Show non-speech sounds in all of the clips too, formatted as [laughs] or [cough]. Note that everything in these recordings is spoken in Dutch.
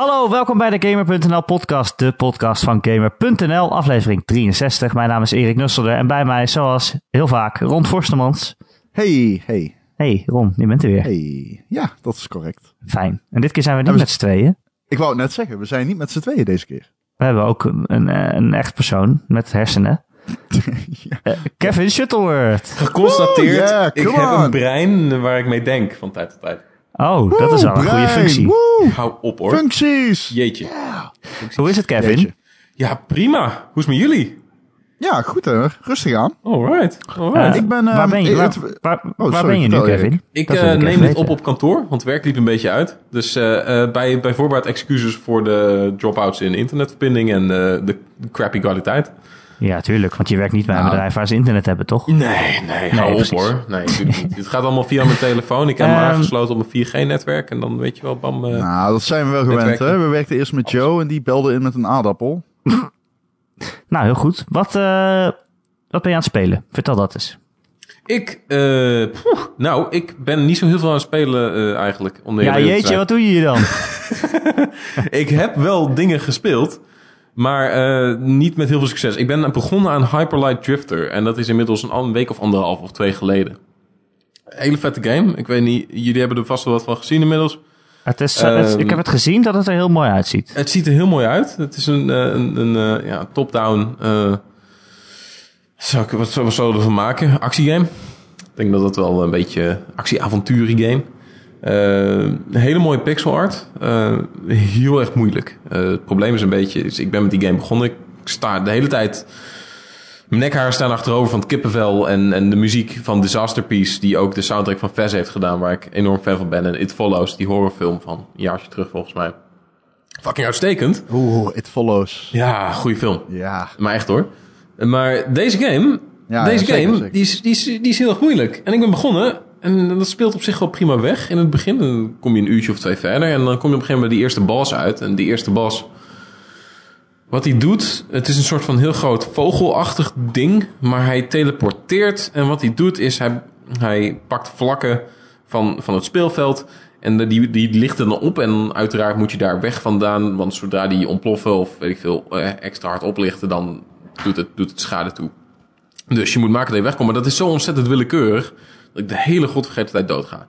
Hallo, welkom bij de Gamer.nl podcast, de podcast van Gamer.nl, aflevering 63. Mijn naam is Erik Nusselder en bij mij, zoals heel vaak, Ron Forstemans. Hey, hey, Hey Ron, je bent er weer. hey. Ja, dat is correct. Fijn. En dit keer zijn we niet met z'n tweeën. Ik wou het net zeggen, we zijn niet met z'n tweeën deze keer. We hebben ook een, een, een echt persoon met hersenen. [laughs] ja. Eh, Kevin Shuttleworth. Geconstateerd, Woe, yeah, ik heb een brein waar ik mee denk van tijd tot tijd. Oh, dat is wel een goede functie. woe, Hou op hoor. Functies! Jeetje. Hoe is het, Kevin? Jeetje. Ja, prima. Hoe is het met jullie? Ja, goed hè. Rustig aan. Alright. Alright. Eh, ik ben, waar ehm, ben je, waar, het- waar- waar sorry, ben je nu. Kevin? ik eh, ik neem dit op op kantoor, want het werk liep een beetje uit. Dus eh, eh, bij, bij voorbaat excuses voor de dropouts in internetverbinding en eh, de crappy kwaliteit. Ja, tuurlijk, want je werkt niet bij een Nou. bedrijf waar ze internet hebben, toch? Nee, nee, hou op precies. hoor. Nee. [laughs] Het gaat allemaal via mijn telefoon. Ik heb hem Ehm. aangesloten op mijn 4G-netwerk en dan weet je wel, bam. eh, Nou, dat zijn we wel gewend hè. We werkten eerst met Joe en die belde in met een aardappel. [laughs] Nou, heel goed. Wat, eh, wat ben je aan het spelen? Vertel dat eens. Ik, eh, poeh, nou, ik ben niet zo heel veel aan het spelen eh, eigenlijk. Om de Ja, jeetje, wat doe je hier dan? [laughs] Ik heb wel dingen gespeeld, maar eh, niet met heel veel succes. Ik ben begonnen aan Hyperlight Drifter en dat is inmiddels een, een week of anderhalf of twee geleden. Hele vette game. Ik weet niet, jullie hebben er vast wel wat van gezien inmiddels. Het is, eh, het- Ehm. ik heb het gezien dat het er heel mooi uitziet. Het ziet er heel mooi uit. Het is een, eh, een, een ja, top-down. eh zou ik, wat, zou- wat zullen we ervan maken? Actiegame. Ik denk dat dat wel een beetje actie-avonturie-game. Eh, een hele mooie pixel art. Eh, heel erg moeilijk. Eh, het probleem is een beetje, is ik ben met die game begonnen. Ik sta de hele tijd. Mijn nekharen staan achterover van het kippenvel. En, en de muziek van Disaster Piece, die ook de soundtrack van Fez heeft gedaan, waar ik enorm fan van ben. En It Follows, die horrorfilm van een jaartje terug volgens mij. Fucking uitstekend. Oeh, It Follows. Ja, goede film. Ja. Maar echt hoor. Maar deze game, Ja, deze ja, zeker, game zeker. Die, is, die, is, die is heel erg moeilijk. En ik ben begonnen en dat speelt op zich wel prima weg. In het begin dan kom je een uurtje of twee verder en dan kom je op een gegeven moment die eerste boss uit. En die eerste boss, wat hij doet, het is een soort van heel groot vogelachtig ding, maar hij teleporteert. En wat hij doet is, hij, hij pakt vlakken van, van het speelveld en die, die lichten dan op. En uiteraard moet je daar weg vandaan, want zodra die ontploffen of weet ik veel, eh, extra hard oplichten, dan doet het, doet het schade toe. Dus je moet maken dat je wegkomt. Maar dat is zo ontzettend willekeurig dat ik de hele godvergeten tijd doodga.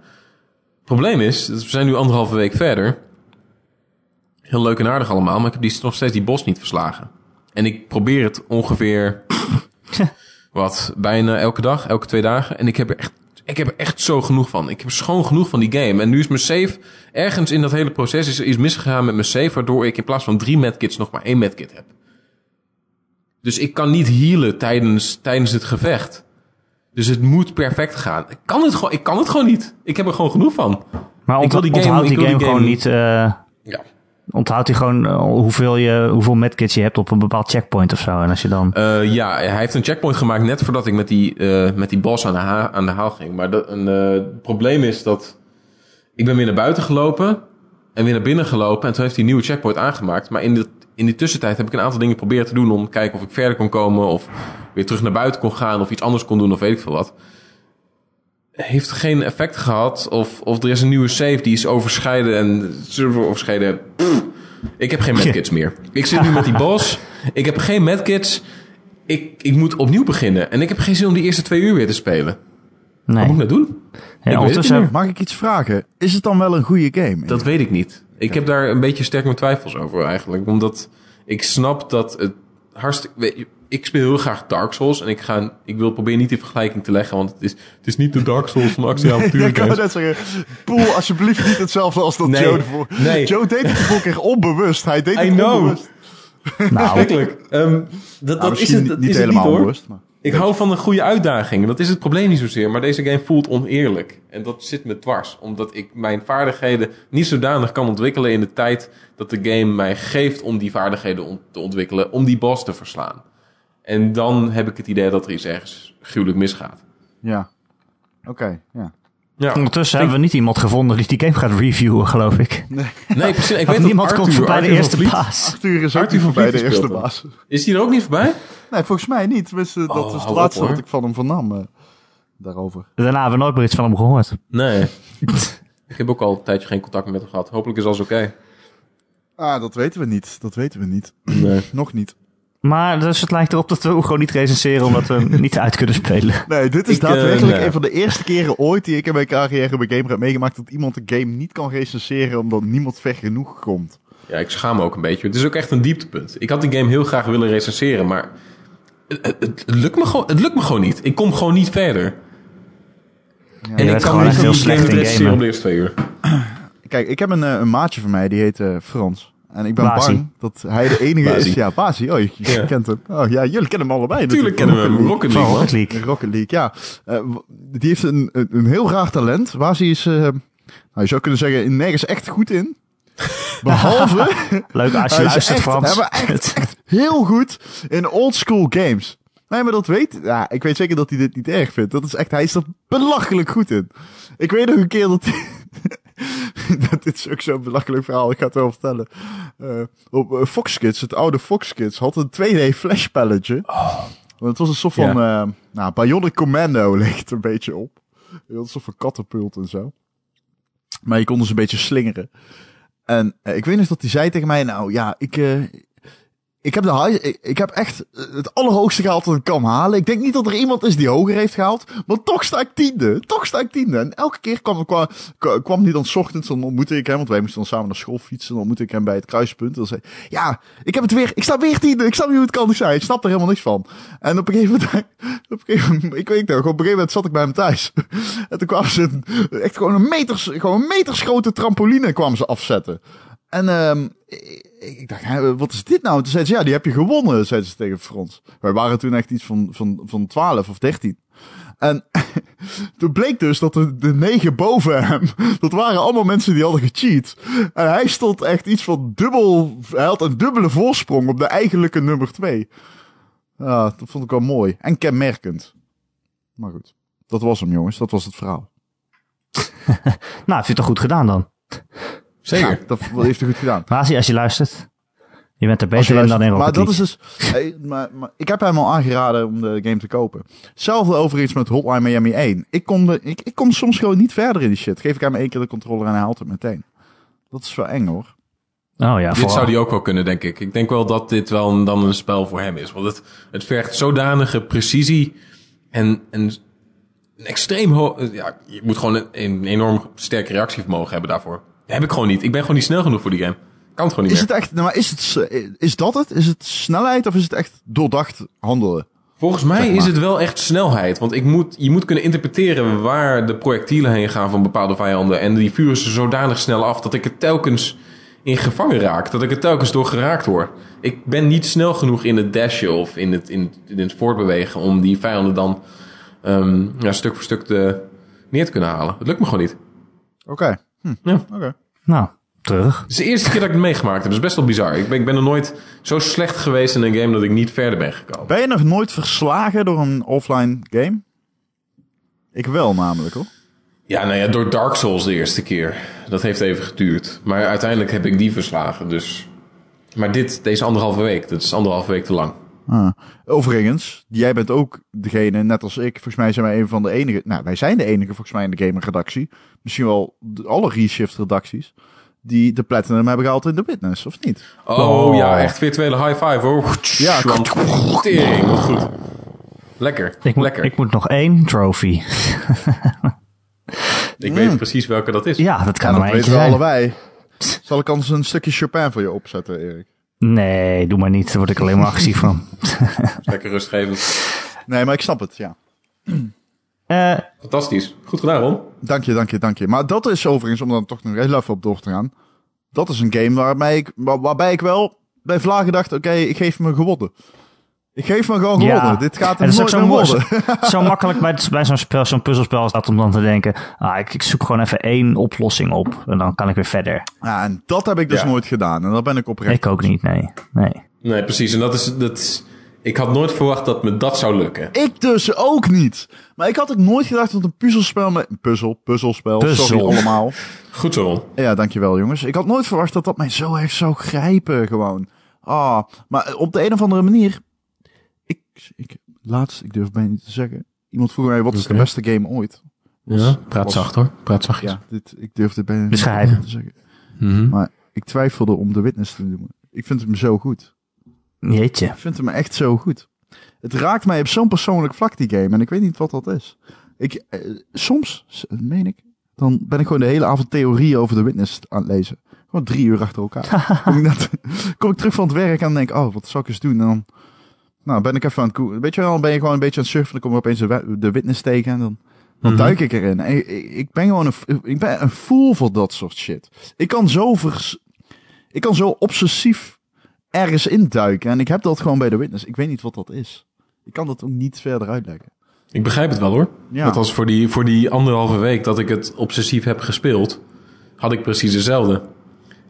Probleem is, we zijn nu anderhalve week verder. Heel leuk en aardig allemaal, maar ik heb die, nog steeds die bos niet verslagen. En ik probeer het ongeveer, [laughs] wat, bijna elke dag, elke twee dagen. En ik heb er echt, ik heb er echt zo genoeg van. Ik heb schoon genoeg van die game. En nu is mijn save, ergens in dat hele proces is er iets misgegaan met mijn save, waardoor ik in plaats van drie medkits nog maar één medkit heb. Dus ik kan niet healen tijdens, tijdens het gevecht. Dus het moet perfect gaan. Ik kan het gewoon, ik kan het gewoon niet. Ik heb er gewoon genoeg van. Maar Ik wil die game- onthoudt ik die game, gewoon niet... eh Ja. onthoudt hij gewoon eh, hoeveel, je, hoeveel medkits je hebt op een bepaald checkpoint of zo. En als je dan... Eh, ja, hij heeft een checkpoint gemaakt net voordat ik met die, met die boss aan de, ha- aan de haal ging. Maar dat, een, het probleem is dat ik ben weer naar buiten gelopen en weer naar binnen gelopen. En toen heeft hij een nieuwe checkpoint aangemaakt. Maar in, de, in die tussentijd heb ik een aantal dingen geprobeerd te doen om te kijken of ik verder kon komen. Of weer terug naar buiten kon gaan of iets anders kon doen of weet ik veel wat. Heeft geen effect gehad. Of, of er is een nieuwe save die is overschreden en server overschreden. Pff, ik heb geen medkits meer. Ik zit nu met die boss. Ik heb geen medkits. Ik, ik moet opnieuw beginnen. En ik heb geen zin om die eerste twee uur weer te spelen. Wat nee. moet ik nou doen? Ja, heb- Mag ik iets vragen? Is het dan wel een goede game? Dat weet ik niet. Ik heb daar een beetje sterk mijn twijfels over eigenlijk. Omdat ik snap dat het hartstikke... Ik speel heel graag Dark Souls. En ik, ga, ik wil proberen niet die vergelijking te leggen. Want het is, het is niet de Dark Souls van actie [laughs] ik kan net zeggen, Poel, alsjeblieft niet hetzelfde als dat Nee, Joe ervoor... nee. Joe deed het de vorige keer onbewust. Hij deed I het know. onbewust. Nou. Ehm, dat Nou, dat is het, niet is het helemaal niet, hoor. onbewust, maar... Ik hou van een goede uitdaging. Dat is het probleem niet zozeer. Maar deze game voelt oneerlijk. En dat zit me dwars. Omdat ik mijn vaardigheden niet zodanig kan ontwikkelen in de tijd dat de game mij geeft om die vaardigheden te ontwikkelen. Om die boss te verslaan. En dan heb ik het idee dat er iets ergens gruwelijk misgaat. Ja. Oké, ja. Ja. ondertussen hebben we niet iemand gevonden die die game gaat reviewen, geloof ik. Nee, precies. Ik weet niemand Arthur, komt voorbij de Arthur eerste baas. Arthur is ook Arthur voorbij de eerste baas. Is die er ook niet voorbij? Nee, volgens mij niet. Tenminste, dat Oh, is het hou laatste op, wat ik van hem vernam. eh, daarover. Daarna hebben we nooit meer iets van hem gehoord. Nee. [laughs] ik heb ook al een tijdje geen contact met hem gehad. Hopelijk is alles oké. Ah, dat weten we niet. Dat weten we niet. Nee. [clears throat] Nog niet. Maar dus het lijkt erop dat we hem gewoon niet recenseren omdat we hem [laughs] niet uit kunnen spelen. Nee, dit is Ik, eh, daadwerkelijk nee. een van de eerste keren ooit die ik in mijn carrière bij Gamer heb meegemaakt dat iemand een game niet kan recenseren omdat niemand ver genoeg komt. Ja, ik schaam me ook een beetje. Het is ook echt een dieptepunt. Ik had die game heel graag willen recenseren, maar het, het, het lukt, me gewoon, het lukt me gewoon niet. Ik kom gewoon niet verder. en je ik kan gewoon niet heel slecht game in recenseren op de eerste twee uur. Kijk, ik heb een, eh, een maatje van mij, die heet eh, Frans. En ik ben Basie. bang dat hij de enige Basie. is. Ja, Basie. Oh, je, je Ja. kent hem. Oh ja, jullie kennen hem allebei. Tuurlijk natuurlijk. kennen we hem. Rocket League. Rocket League. Rocket League, ja. Eh, die heeft een, een, heel raar talent. Basie is, eh, nou, je zou kunnen zeggen, nergens echt goed in. [laughs] Behalve, Leuk als je Hij is luistert, echt- Frans. ja, maar echt, echt heel goed in oldschool games. Nee, maar dat weet... Ja, ik weet zeker dat hij dit niet erg vindt. Dat is echt... Hij is er belachelijk goed in. Ik weet nog een keer dat hij... [laughs] dat dit is ook zo'n belachelijk verhaal. Ik ga het wel vertellen. Eh, op eh, Fox Kids, het oude Fox Kids, had een 2D flashpelletje. Want het was een soort van... eh nou, Bionic Commando [laughs] leek het een beetje op. Een soort van katapult en zo. Maar je kon dus een beetje slingeren. En ik weet nog dat hij zei tegen mij, nou ja, ik, ik, heb de high, ik, heb echt eh, het allerhoogste gehaald dat ik kan halen. Ik denk niet dat er iemand is die hoger heeft gehaald, maar toch sta ik tiende. Toch sta ik tiende. En elke keer kwam, kwam, kwam hij dan ochtends, dan ontmoette ik hem, want wij moesten dan samen naar school fietsen. Dan ontmoette ik hem bij het kruispunt. Dan zei ja, ik heb het weer, ik sta weer tiende. Ik snap niet hoe het kan. Ik zei, ik snap er helemaal niks van. En op een gegeven moment, [laughs] op een gegeven moment ik weet nog, op een gegeven moment zat ik bij hem thuis. [laughs] En toen kwamen ze echt gewoon een meters, gewoon een meters grote trampoline kwamen ze afzetten. En ehm ik dacht, wat is dit nou? En toen zeiden ze, ja, die heb je gewonnen, zeiden ze tegen Frans. Wij waren toen echt iets van, van, van 12 of 13. En [laughs] toen bleek dus dat de, de negen boven hem, dat waren allemaal mensen die hadden gecheat. En hij stond echt iets van dubbel, hij had een dubbele voorsprong op de eigenlijke nummer 2. Ja, dat vond ik wel mooi. En kenmerkend. Maar goed, dat was hem jongens, dat was het verhaal. [laughs] Nou, je het toch goed gedaan dan? Zeker. Ja, dat heeft hij goed gedaan. Basie, als je luistert. Je bent er beter in dan in maar dat is dus. hey, maar, maar ik heb hem al aangeraden om de game te kopen. Hetzelfde overigens met Hotline Miami 1. Ik kom, de, ik, ik kom soms gewoon niet verder in die shit. Geef ik hem één keer de controller en hij haalt het meteen. Dat is wel eng hoor. Oh ja, Dit vooral. zou die ook wel kunnen, denk ik. Ik denk wel dat dit wel een, dan een spel voor hem is. Want het, het vergt zodanige precisie en, en een extreem hoog... Ja, je moet gewoon een, een enorm sterk reactievermogen hebben daarvoor. Heb ik gewoon niet. Ik ben gewoon niet snel genoeg voor die game. Kan het gewoon niet Is meer. het echt. nou, Maar is, het, is dat het? Is het snelheid of is het echt doordacht handelen? Volgens mij zeg maar. is het wel echt snelheid. Want ik moet, je moet kunnen interpreteren waar de projectielen heen gaan van bepaalde vijanden. En die vuren ze zodanig snel af dat ik er telkens in gevangen raak. Dat ik er telkens door geraakt word. Ik ben niet snel genoeg in het dashen of in het, in, in het voortbewegen om die vijanden dan ehm, ja, stuk voor stuk te, neer te kunnen halen. Het lukt me gewoon niet. Oké. Hm. Ja. Oké. Nou, terug. Het is de eerste keer dat ik het meegemaakt heb. Dat is best wel bizar. Ik ben, ik ben er nooit zo slecht geweest in een game dat ik niet verder ben gekomen. Ben je nog nooit verslagen door een offline game? Ik wel namelijk hoor. Ja, nou ja, door Dark Souls de eerste keer. Dat heeft even geduurd. Maar uiteindelijk heb ik die verslagen, dus... Maar dit, deze anderhalve week, dat is anderhalve week te lang. Ah. Overigens, jij bent ook degene, net als ik. Volgens mij zijn wij een van de enige. Nou, wij zijn de enige volgens mij in de gamer-redactie. Misschien wel de, alle Reshift-redacties. Die de Platinum hebben gehaald in The Witness, of niet? Oh, Oh. ja, echt virtuele high five hoor. Ja. wat goed. Lekker, Ik moet, lekker. ik moet nog één trophy. [laughs] Ik weet precies welke dat is. Ja, dat kan Ja, dat weten we allebei. Zal ik anders een stukje Chopin voor je opzetten, Erik? Nee, doe maar niet. Daar word ik alleen maar agressief van. [laughs] Lekker rustgevend. Nee, maar ik snap het, ja. Eh, Fantastisch. Goed gedaan, Ron. Dank je, dank je, dank je. Maar dat is overigens, om dan toch nog heel even op door te gaan. Dat is een game waarbij ik, waar- waarbij ik wel bij Vlagen dacht, oké, ik geef me gewonnen. Ik geef me gewoon Ja. gewonnen. Dit gaat er dat nooit zo, meer mo- worden. zo, zo makkelijk bij, bij zo'n spel, zo'n puzzelspel is dat om dan te denken, ah, ik, ik zoek gewoon even één oplossing op en dan kan ik weer verder. Ja, en dat heb ik dus Ja. nooit gedaan. En daar ben ik oprecht. Ik ook niet, nee. nee. Nee, precies. En dat is, dat is... Ik had nooit verwacht dat me dat zou lukken. Ik dus ook niet. Maar ik had ook nooit gedacht dat een puzzelspel met... Puzzel, puzzelspel, Puzzel. sorry allemaal. Goed zo, Ron. Ja, dankjewel jongens. Ik had nooit verwacht dat dat mij zo erg zou grijpen gewoon. Ah, maar op de een of andere manier... Ik, ik, laatst, ik durf bijna niet te zeggen. Iemand vroeg mij, wat is de beste game ooit? Ja, praat was- zacht hoor. Praat zachtjes. Ja, dit, ik durf dit bijna niet te zeggen. Mhm. Maar ik twijfelde om The Witness te noemen. Ik vind hem zo goed. Jeetje. Ik vind hem echt zo goed. Het raakt mij op zo'n persoonlijk vlak, die game. En ik weet niet wat dat is. Ik, eh, soms, meen ik, dan ben ik gewoon de hele avond theorieën over The Witness aan het lezen. Gewoon drie uur achter elkaar. [laughs] kom, ik net, kom ik terug van het werk en denk oh, wat zou ik eens doen? En dan nou, ben ik even aan het koe- Weet je wel, ben je gewoon een beetje aan het surfen. Dan kom je opeens de, Witness tegen en dan, dan Mhm. duik ik erin. En ik, ik- ik ben gewoon een, ik ben een fool voor dat soort shit. Ik kan zo vers, ik kan zo obsessief ergens induiken. En ik heb dat gewoon bij de Witness. Ik weet niet wat dat is. Ik kan dat ook niet verder uitleggen. Ik begrijp het wel hoor. Ja. Dat was voor die, voor die anderhalve week dat ik het obsessief heb gespeeld, had ik precies hetzelfde.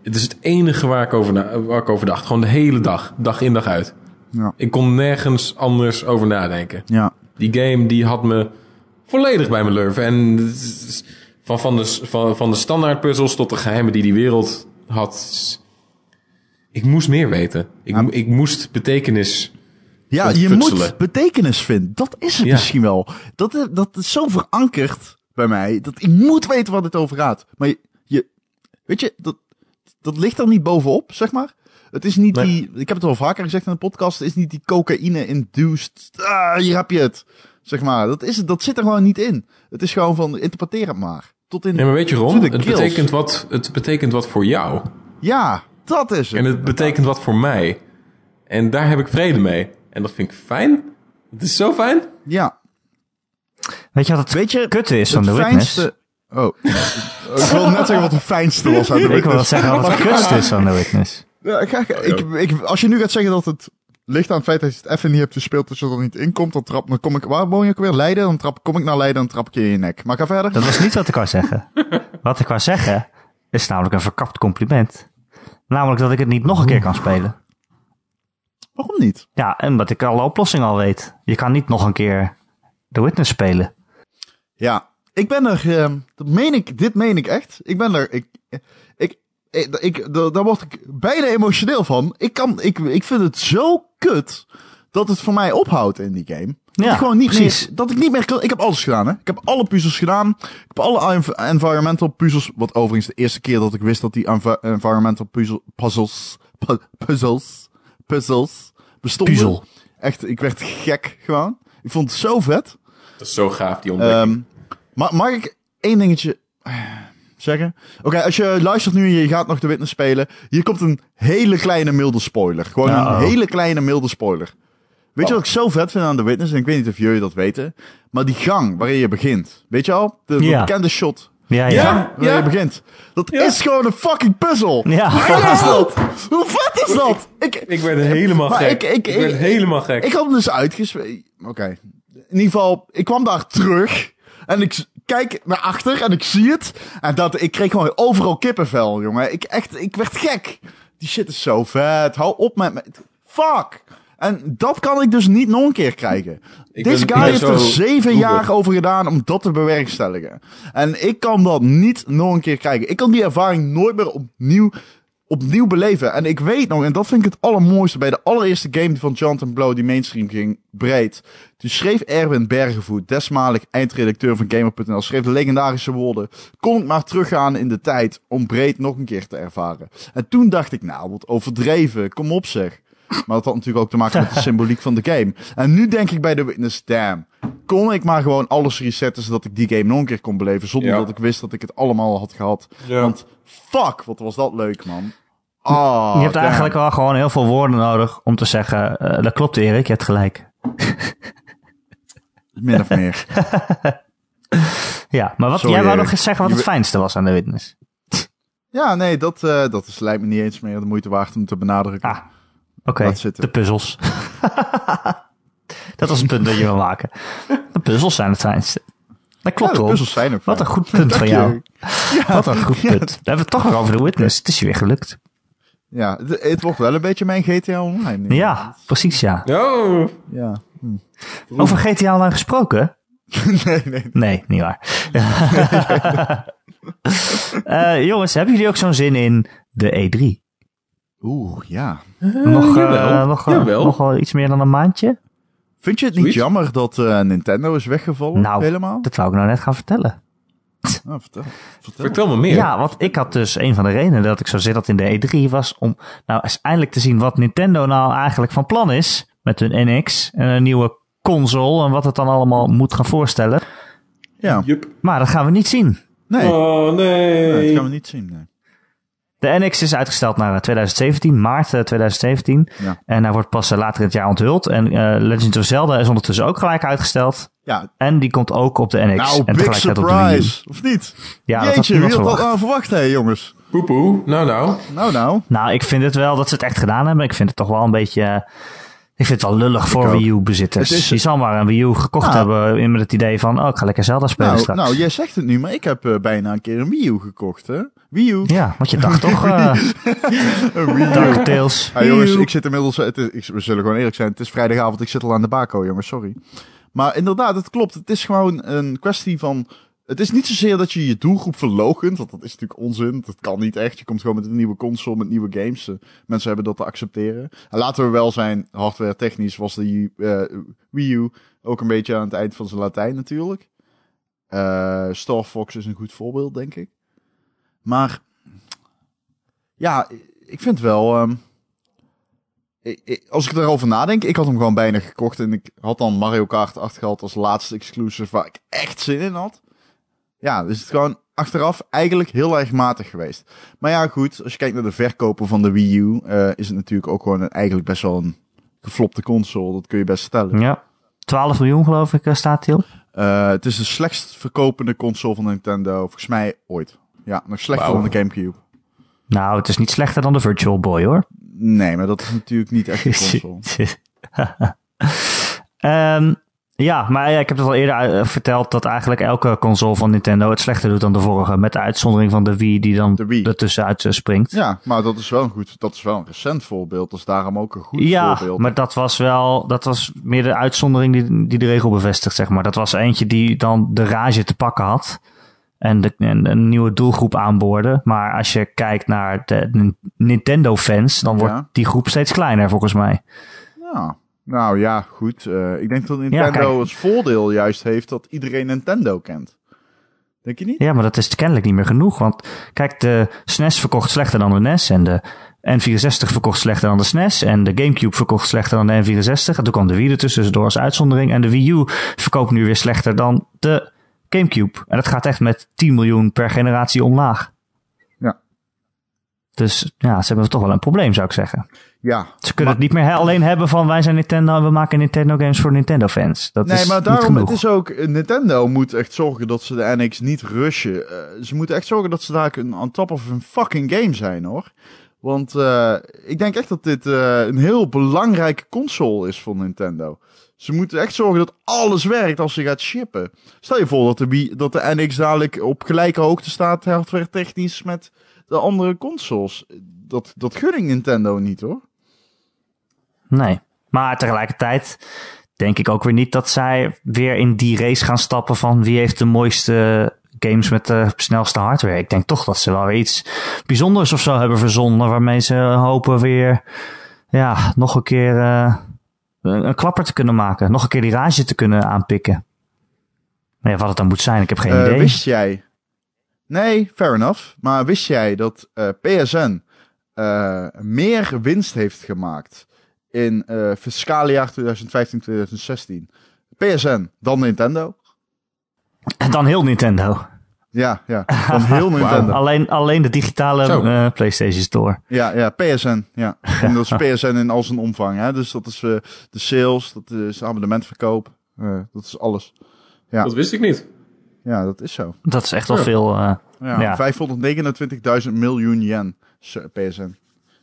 Het is het enige waar ik over, na, waar ik over dacht. Gewoon de hele dag. Dag in dag uit. Ja. Ik kon nergens anders over nadenken. Ja. Die game die had me volledig bij mijn lurven. En van, van, de, van, van de standaard puzzels tot de geheimen die die wereld had. Ik moest meer weten. Ik, Ja. ik moest betekenis. Ja, je moet betekenis vinden. Dat is het Ja. misschien wel. Dat, is- dat is zo verankerd bij mij. Dat ik moet weten waar het over gaat. Maar je, je weet je, dat, dat ligt er niet bovenop, zeg maar. Het is niet Nee. die, ik heb het al vaker gezegd in de podcast, het is niet die cocaïne-induced, ah, hier heb je het. Zeg maar, dat, is het, dat zit er gewoon niet in. Het is gewoon van, interpreteer het maar. Tot in, Nee, maar weet je Ron, het betekent, wat, het betekent wat voor jou. Ja, dat is het. En het betekent wat voor mij. En daar heb ik vrede mee. En dat vind ik fijn. Het is zo fijn. Ja, Weet je wat het weet je, kutte is van The Witness? fijnste... Oh, [laughs] ik wil net zeggen wat het fijnste was aan de Ik wil wel Witness. zeggen wat het [laughs] kutste is van The Witness. Ja, ga, ga- ik, ik, als je nu gaat zeggen dat het ligt aan het feit dat je het even niet hebt gespeeld, dat je er niet in komt, dan, trap, dan kom ik, waar woon je ook weer? Leiden? Dan trap, kom ik naar Leiden, dan trap ik je in je nek. Maar ga verder. Dat was niet wat ik wou zeggen. [laughs] Wat ik wou zeggen is namelijk een verkapt compliment. Namelijk dat ik het niet nog een keer kan spelen. Waarom niet? Ja, en dat ik alle oplossingen al weet. Je kan niet nog een keer The Witness spelen. Ja, ik ben er, ehm, dat meen ik, dit meen ik echt. Ik ben er, ik, ik, ik, ik daar word ik bijna emotioneel van. Ik kan, ik, ik vind het zo kut dat het voor mij ophoudt in die game. Dat Ja, ik gewoon niet precies. meer, dat ik niet meer kan, ik heb alles gedaan hè. Ik heb alle puzzels gedaan. Ik heb alle env- environmental puzzels, wat overigens de eerste keer dat ik wist dat die env- environmental puzzel, puzzles, pu- puzzles, puzzles bestonden. Puzzel. Echt, ik werd gek gewoon. Ik vond het zo vet. Dat is zo gaaf, die ontdekking. Ehm, ma- mag ik één dingetje eh, zeggen? Oké, als je luistert nu en je gaat nog de Witness spelen. Hier komt een hele kleine milde spoiler. Gewoon een hele kleine milde spoiler. Weet je wat ik zo vet vind aan de Witness? En ik weet niet of jullie dat weten. Maar die gang waarin je begint. Weet je al? De, de Ja. bekende shot. Ja, Ja. je begint. Dat Ja. is gewoon een fucking puzzel. Ja. Hoe vet is dat? Hoe vet is dat? Ik, ik werd helemaal maar gek. ik- ik- Ik, werd helemaal gek. ik had hem dus uitgespeeld. Oké. In ieder geval, ik kwam daar terug. En ik kijk naar achter en ik zie het. En dat, ik kreeg gewoon overal kippenvel, jongen. Ik, echt, ik werd gek. Die shit is zo vet. Hou op met me. Fuck. En dat kan ik dus niet nog een keer krijgen. Ik Deze ben- guy heeft er zeven jaar over gedaan om dat te bewerkstelligen. En ik kan dat niet nog een keer krijgen. Ik kan die ervaring nooit meer opnieuw, opnieuw beleven. En ik weet nog, en dat vind ik het allermooiste, bij de allereerste game van Jonathan Blow die mainstream ging, breed. Toen schreef Erwin Bergenvoet, desmalig eindredacteur van Gamer.nl, schreef de legendarische woorden. Kon ik maar teruggaan in de tijd om breed nog een keer te ervaren. En toen dacht ik, nou, wat overdreven, kom op zeg. Maar dat had natuurlijk ook te maken met de [laughs] symboliek van de game. En nu denk ik bij The Witness, damn. Kon ik maar gewoon alles resetten zodat ik die game nog een keer kon beleven. Zonder Ja. dat ik wist dat ik het allemaal had gehad. Ja. Want fuck, wat was dat leuk, man. Je hebt damn. eigenlijk wel gewoon heel veel woorden nodig om te zeggen... eh, dat klopt Erik, je hebt gelijk. [laughs] Min of meer. [laughs] Ja, maar wat, Sorry, jij wou nog eens zeggen wat het fijnste was aan The Witness. [laughs] ja, nee, dat, eh, dat is, lijkt me niet eens meer de moeite waard om te benadrukken. Ah, oké. De puzzels. dat was een punt dat je wil maken. De puzzels zijn het fijnste. Dat klopt ja, de wel. puzzels zijn ook Wat een goed punt van jou. Ja, Wat een goed ja, punt. We hebben het toch nog over The Witness. Het is je weer gelukt. Ja, het, het wordt wel een beetje mijn GTA Online. nu. Ja, precies ja. Oh, Ja. Hm. Over GTA Online gesproken? [laughs] nee, nee. Nee, niet waar. [laughs] Eh, jongens, hebben jullie ook zo'n zin in de E3? Oeh, ja. Nog, eh, jawel. nog, eh, Jawel. nog wel iets meer dan een maandje? Vind je het niet Zoiets? jammer dat eh, Nintendo is weggevallen? Nou, helemaal? dat wou ik nou net gaan vertellen. Oh, vertel. vertel. Vertel me meer. Ja, want ik had dus een van de redenen dat ik zo zit dat in de E3 was om nou eens eindelijk te zien wat Nintendo nou eigenlijk van plan is met hun NX en een nieuwe console en wat het dan allemaal moet gaan voorstellen. Ja. Jup. Maar dat gaan we niet zien. Nee, Oh, nee, dat gaan we niet zien. Nee. De NX is uitgesteld naar eh, 2017, maart eh, 2017. Ja. En hij wordt pas eh, later in het jaar onthuld. En eh, Legend of Zelda is ondertussen ook gelijk uitgesteld. Ja, En die komt ook op de NX. nou, en big tegelijkertijd op de Wii U. surprise. Of niet? Ja, dat Jeetje, niemand wie had dat verwacht. aan verwacht, hè, jongens? Poepoe. Nou, nou. Nou, nou. Nou, ik vind het wel dat ze het echt gedaan hebben. Ik vind het toch wel een beetje... eh, ik vind het wel lullig voor. Wii U-bezitters. Het is- Je zal maar een Wii U gekocht Nou. hebben in met het idee van... Oh, ik ga lekker Zelda spelen Nou, straks. nou, jij zegt het nu, maar ik heb eh, bijna een keer een Wii U gekocht, hè? Wii U. Ja, want je dacht toch... eh [laughs] Een Wii U. DuckTales. Ja, jongens, ik zit inmiddels... Het is, ik, we zullen gewoon eerlijk zijn. Het is vrijdagavond, ik zit al aan de bako, jongens. Sorry. Maar inderdaad, het klopt. Het is gewoon een kwestie van... Het is niet zozeer dat je je doelgroep verlogent, want dat is natuurlijk onzin. Dat kan niet echt. Je komt gewoon met een nieuwe console, met nieuwe games. Eh, mensen hebben dat te accepteren. En laten we wel zijn, hardware technisch was de eh, Wii U ook een beetje aan het eind van zijn Latijn natuurlijk. Eh, Star Fox is een goed voorbeeld, denk ik. Maar ja, ik vind wel. ehm, als ik erover nadenk, ik had hem gewoon bijna gekocht en ik had dan Mario Kart 8 gehad als laatste exclusive waar ik echt zin in had. Ja, dus het gewoon achteraf eigenlijk heel erg matig geweest. Maar ja, goed, als je kijkt naar de verkopen van de Wii U, eh, is het natuurlijk ook gewoon een, eigenlijk best wel een geflopte console. Dat kun je best stellen. Ja. 12 miljoen geloof ik eh, staat hij op. Eh, het is de slechtst verkopende console van Nintendo, volgens mij ooit. Ja, nog slechter dan de Gamecube. Nou, het is niet slechter dan de Virtual Boy hoor. Nee, maar dat is natuurlijk niet echt een [laughs] console. [laughs] Ehm, ja, maar ja, ik heb het al eerder eh, verteld dat eigenlijk elke console van Nintendo het slechter doet dan de vorige. Met de uitzondering van de Wii die dan De Wii. ertussenuit eh, springt. Ja, maar dat is wel een goed, dat is wel een recent voorbeeld. Dat is daarom ook een goed Ja, voorbeeld. maar dat was wel, dat was meer de uitzondering die, die de regel bevestigt, zeg maar. Dat was eentje die dan de rage te pakken had. En, de, en een nieuwe doelgroep aanboorde. Maar als je kijkt naar de Nintendo-fans, dan wordt Ja. die groep steeds kleiner, volgens mij. Ja. Nou ja, goed. Eh, ik denk dat Nintendo kijk. als voordeel juist heeft dat iedereen Nintendo kent. Denk je niet? Ja, maar dat is kennelijk niet meer genoeg. Want kijk, de SNES verkocht slechter dan de NES. En de N64 verkocht slechter dan de SNES. En de Gamecube verkocht slechter dan de N64. En toen kwam de Wii er tussendoor als uitzondering. En de Wii U verkoopt nu weer slechter dan de Gamecube. En dat gaat echt met 10 miljoen per generatie omlaag. Ja. Dus ja, ze hebben toch wel een probleem, zou ik zeggen. Ja. Ze kunnen het niet meer alleen hebben van wij zijn Nintendo en we maken Nintendo games voor Nintendo fans. Dat Nee, is maar daarom, het is ook, Nintendo moet echt zorgen dat ze de NX niet rushen. Eh, ze moeten echt zorgen dat ze daar een on top of een fucking game zijn, hoor. Want eh, ik denk echt dat dit eh, een heel belangrijke console is voor Nintendo. Ze moeten echt zorgen dat alles werkt als ze gaat shippen. Stel je voor dat de, dat de NX dadelijk op gelijke hoogte staat, hardware technisch, met de andere consoles. Dat, dat ik Nintendo niet, hoor. Nee. Maar tegelijkertijd denk ik ook weer niet dat zij weer in die race gaan stappen van wie heeft de mooiste games met de snelste hardware. Ik denk toch dat ze wel iets bijzonders of zo hebben verzonnen waarmee ze hopen weer ja, nog een keer eh, een klapper te kunnen maken. Nog een keer die rage te kunnen aanpikken. Nee, wat het dan moet zijn, ik heb geen Eh, idee. Wist jij? Nee, fair enough. Maar wist jij dat eh, PSN eh, meer winst heeft gemaakt in fiscale jaar 2015-2016? PSN dan Nintendo? Dan heel Nintendo. Ja, ja. Dan heel [laughs] Nintendo. Alleen, alleen de digitale eh, PlayStation Store. Ja, ja, PSN. Ja. [laughs] En dat is PSN in al zijn omvang. Hè? Dus dat is eh, de sales, dat is abonnementverkoop. eh, dat is alles. Ja. Dat wist ik niet. Ja, dat is zo. Dat is echt wel Ja. veel. eh, Ja, Ja. 529.000 miljoen yen PSN.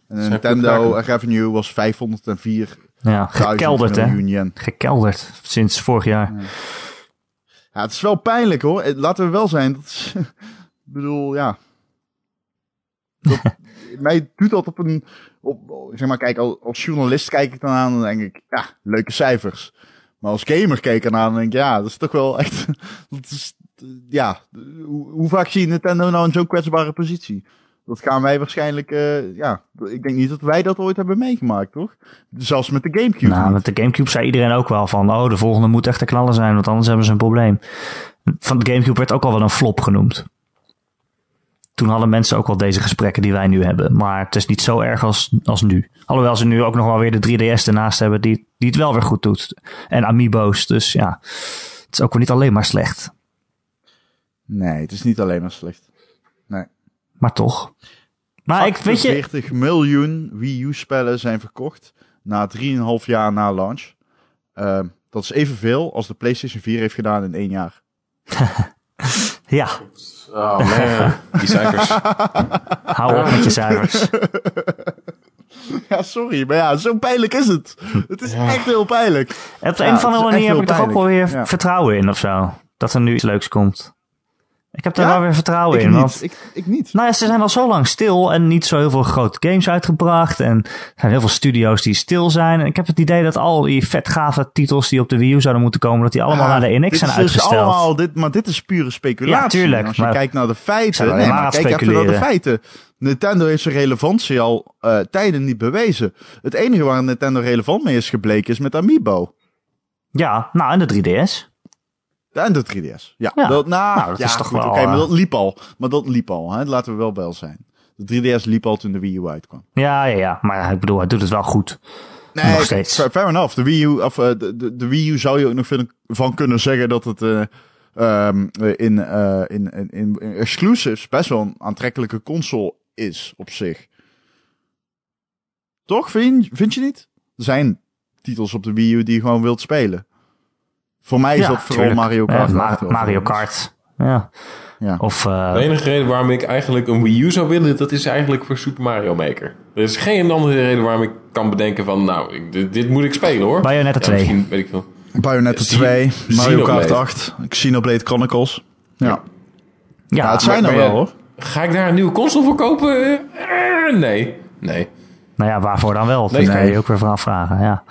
En Nintendo revenue was 504 ja, gekelderd hè. yen. Gekelderd sinds vorig jaar. Ja, het is wel pijnlijk hoor. Eh, Laten we wel zijn. Dat is, [laughs] ik bedoel, ja. Dat, [laughs] mij doet dat op een. Op, zeg maar, kijk, als, journalist kijk ik dan aan en denk ik, ja, leuke cijfers. Maar als gamer kijk ik ernaar en denk ik, ja, dat is toch wel echt. [laughs] Dat is, ja, hoe, hoe vaak zie je Nintendo nou in zo'n kwetsbare positie? Dat gaan wij waarschijnlijk, eh, ja, ik denk niet dat wij dat ooit hebben meegemaakt, toch? Zelfs met de Gamecube. Nou, niet. met de Gamecube zei iedereen ook wel van, oh, de volgende moet echt te knallen zijn, want anders hebben ze een probleem. Van de Gamecube werd ook al wel een flop genoemd. Toen hadden mensen ook wel deze gesprekken die wij nu hebben. Maar het is niet zo erg als, als nu. Alhoewel ze nu ook nog wel weer de 3DS ernaast hebben die, die het wel weer goed doet. En Amiibo's, dus ja. Het is ook weer niet alleen maar slecht. Nee, het is niet alleen maar slecht. Nee. Maar toch. Maar ik, weet je, 40 miljoen Wii U-spellen zijn verkocht na 3,5 jaar na launch. Ehm, dat is evenveel als de PlayStation 4 heeft gedaan in één jaar. [laughs] ja, Oh man, die cijfers. [laughs] hou op met je cijfers. [laughs] Ja, sorry, maar ja, zo pijnlijk is het. Het is echt heel pijnlijk. Op de Ja, een of andere manier heb ik toch ook wel weer. Ja. vertrouwen in of zo. Dat er nu iets leuks komt. Ik heb daar Ja? wel weer vertrouwen Ik in. niet. Want Ik, ik niet. Nou ja, ze zijn al zo lang stil en niet zo heel veel grote games uitgebracht. En er zijn heel veel studio's die stil zijn. En ik heb het idee dat al die vet gave titels die op de Wii U zouden moeten komen, dat die allemaal Ja, naar de NX zijn is dus uitgesteld. allemaal, dit, maar dit is pure speculatie. Ja, tuurlijk, Als je maar- kijkt naar de feiten. Nee, maar kijk even naar de feiten. Nintendo heeft zijn relevantie al eh, tijden niet bewezen. Het enige waar Nintendo relevant mee is gebleken is met Amiibo. Ja, nou en de 3DS. En de 3DS. Ja, Ja. Dat, nou, Nou, dat ja, is toch goed, wel, Oké, maar eh, dat liep al. Maar dat liep al, hè? laten we wel bij zijn. De 3DS liep al toen de Wii U uitkwam. Ja, ja, ja. Maar ik bedoel, hij doet het wel goed. Nee, Nog steeds. Fair, fair enough. De Wii U, of, eh, de, de, de Wii U zou je ook nog vind- van kunnen zeggen dat het eh, ehm, in, eh, in, in, in, in exclusives best wel een aantrekkelijke console is op zich. Toch? Vind, vind je niet? Er zijn titels op de Wii U die je gewoon wilt spelen. Voor mij is ja, dat vooral tuurlijk. Mario Kart. Ma- 8 Mario. Kart. Ja. Ja. Of eh, De enige reden waarom ik eigenlijk een Wii U zou willen, dat is eigenlijk voor Super Mario Maker. Er is geen andere reden waarom ik kan bedenken van, nou, ik- dit, dit moet ik spelen hoor. Bayonetta Ja, 2. misschien weet ik veel. Bayonetta Xen- 2, Mario Kart Xenoblade. 8, Xenoblade Chronicles. Ja, ja. ja, het zijn maar- er maar wel hoor. Ga ik daar een nieuwe console voor kopen? Eh, nee. Nee. nou ja, waarvoor dan wel? Dat Nee. kan je je ook weer vanaf vragen. Ja.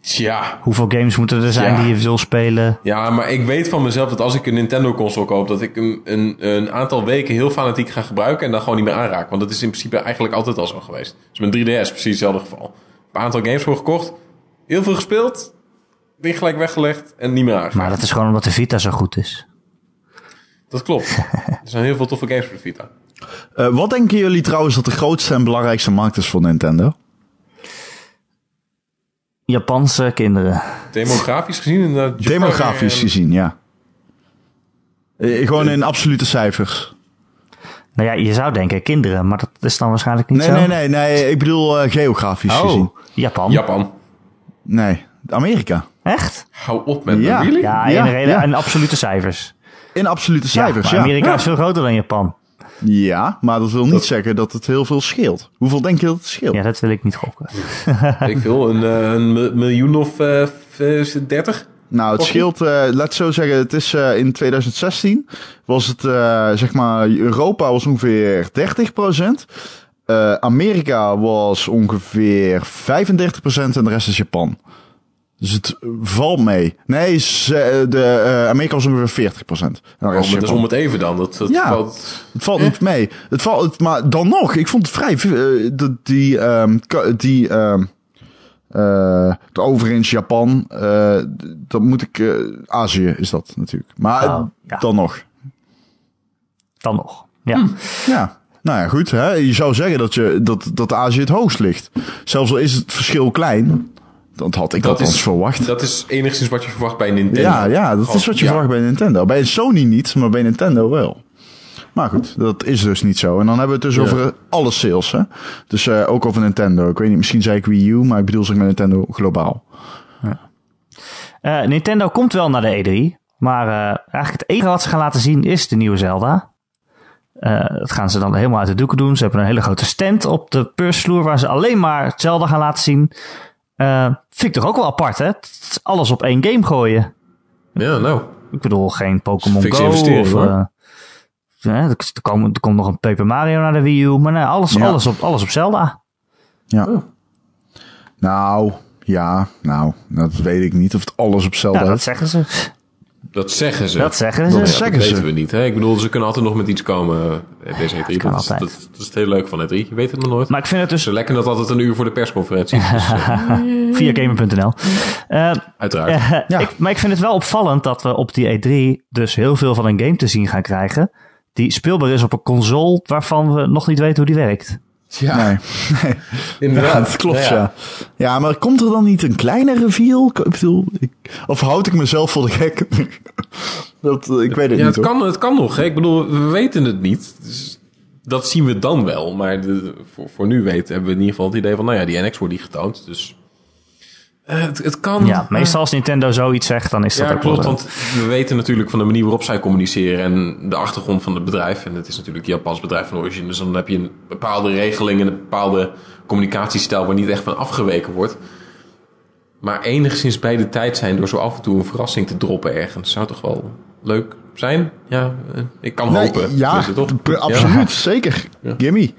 Tja. Hoeveel games moeten er zijn Ja. die je wil spelen? Ja, maar ik weet van mezelf dat als ik een Nintendo console koop, dat ik een, een, een aantal weken heel fanatiek ga gebruiken en dan gewoon niet meer aanraak. Want dat is in principe eigenlijk altijd al zo geweest. Dus met 3DS precies hetzelfde geval. Een aantal games voor gekocht, heel veel gespeeld, ding gelijk weggelegd en niet meer aangeraakt. Maar dat is gewoon omdat de Vita zo goed is. Dat klopt. [laughs] er zijn heel veel toffe games voor de Vita. Eh, wat denken jullie trouwens dat de grootste en belangrijkste markt is voor Nintendo? Japanse kinderen. Demografisch gezien? inderdaad, Japan Demografisch en- gezien, ja. Eh, gewoon in absolute cijfers. Nou ja, je zou denken kinderen, maar dat is dan waarschijnlijk niet Nee, zo. nee, nee, nee. Ik bedoel eh, geografisch gezien. Oh, Japan. Japan. Nee, Amerika. Echt? Hou op met Ja. me, really? Ja, in, Ja, reden, ja. in absolute cijfers. In absolute cijfers, ja. Amerika Ja. is veel groter dan Japan. Ja, maar dat wil niet zeggen dat het heel veel scheelt. Hoeveel denk je dat het scheelt? Ja, dat wil ik niet gokken. [laughs] Ik wil een, eh, een miljoen of eh, v- 30. Nou, het scheelt, eh laat zo zeggen, het is eh, in 2016 was het, eh, zeg maar, Europa was ongeveer 30%. Eh, Amerika was ongeveer 35% en de rest is Japan. Dus het valt mee. Nee, ze- de, eh, Amerika was ongeveer 40%. En de Oh, rest is maar dat is om het even dan. Dat, dat Ja. valt... Het valt niet mee. Het valt, het, maar dan nog, ik vond het vrij. eh, de, die, ehm, die, ehm, eh, de overigens Japan, eh, dat moet ik, eh, Azië is dat natuurlijk. Maar Oh, ja. dan nog. Dan nog. Ja. Ja. Nou ja, goed. Hè? Je zou zeggen dat, je, dat, dat Azië het hoogst ligt. Zelfs al is het verschil klein. Dat had ik Dat althans is- verwacht. Dat is enigszins wat je verwacht bij Nintendo. Ja, ja, dat is wat je Ja. verwacht bij Nintendo. Bij Sony niet, maar bij Nintendo wel. Maar goed, dat is dus niet zo. En dan hebben we het dus Ja. over alle sales, hè. Dus eh, ook over Nintendo. Ik weet niet, misschien zei ik Wii U, maar ik bedoel zeg maar Nintendo globaal. Eh, Nintendo komt wel naar de E3. Maar eh, eigenlijk het enige wat ze gaan laten zien is de nieuwe Zelda. Dat gaan ze dan helemaal uit de doeken doen. Ze hebben een hele grote stand op de persvloer waar ze alleen maar Zelda gaan laten zien. Eh, vind ik toch ook wel apart, hè? Alles op één game gooien. Ja, nou. Ik bedoel, geen Pokémon Go. Of, eh, hè, er, komen, er komt nog een Paper Mario naar de Wii U. Maar nee, alles, Ja. alles, op, alles op Zelda. Ja. Oh. Nou, ja, nou, dat weet ik niet of het alles op Zelda Ja, dat is. zeggen ze. Dat zeggen ze. Dat zeggen Dat ze. Ja, zeggen dat ze. weten we niet. Hè? Ik bedoel, ze kunnen altijd nog met iets komen. eh, Deze E3. kan Dat, is, dat, altijd. dat is het hele leuke van E3. Je weet het maar nooit. Maar ik vind het dus Ze lekken dat altijd een uur voor de persconferentie. [laughs] Dus, eh, via gamer.nl. Eh, uiteraard. Ja. ik, maar ik vind het wel opvallend dat we op die E3 dus heel veel van een game te zien gaan krijgen. Die speelbaar is op een console waarvan we nog niet weten hoe die werkt. Ja, Nee, [laughs] inderdaad. ja, dat klopt, ja. ja. maar komt er dan niet een kleine reveal? Ik bedoel, ik, of houd ik mezelf voor de gek? [laughs] dat, ik weet het Ja, niet het hoor. kan, het kan nog. Hè? Ik bedoel, we weten het niet. Dus dat zien we dan wel. Maar de, voor, voor nu weten hebben we in ieder geval het idee van... Nou ja, die NX wordt niet getoond. Dus het, het kan. Ja, meestal als Nintendo zoiets zegt, dan is dat Ja, ook klopt. Want we weten natuurlijk van de manier waarop zij communiceren en de achtergrond van het bedrijf. En het is natuurlijk een Japans bedrijf van origine. Dus dan heb je een bepaalde regeling en een bepaalde communicatiestijl waar niet echt van afgeweken wordt. Maar enigszins bij de tijd zijn door zo af en toe een verrassing te droppen ergens. Zou toch wel leuk zijn? Ja, eh, ik kan Nee, hopen. ja, toch? absoluut, zeker. Ja. Gimme.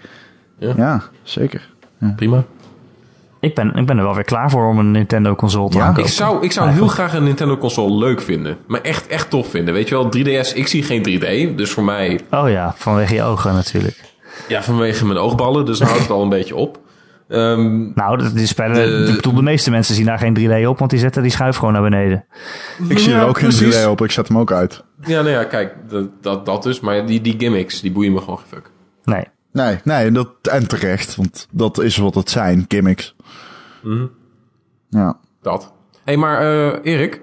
Ja. Ja. zeker. Ja, prima. Ik ben, ik ben er wel weer klaar voor om een Nintendo console te Ja, aankopen. Ik zou, ik zou heel graag een Nintendo console leuk vinden. Maar echt, echt tof vinden. Weet je wel, 3DS, ik zie geen 3D. Dus voor mij Oh ja, vanwege je ogen natuurlijk. Ja, vanwege mijn oogballen, dus dan houdt het al een beetje op. Ehm, Nou, dat- die spellen, De- ik bedoel, de meeste mensen zien daar geen 3D op, want die zetten die schuif gewoon naar beneden. Ik zie Ja, er ook geen precies. 3D op, ik zet hem ook uit. ja, nou ja, kijk, dat, dat, dat dus. Maar die, die gimmicks, die boeien me gewoon geen fuck. Nee. Nee, nee, dat, en terecht, want dat is wat het zijn, gimmicks. Mhm. Ja. Dat. Hé, hey, maar eh, Erik,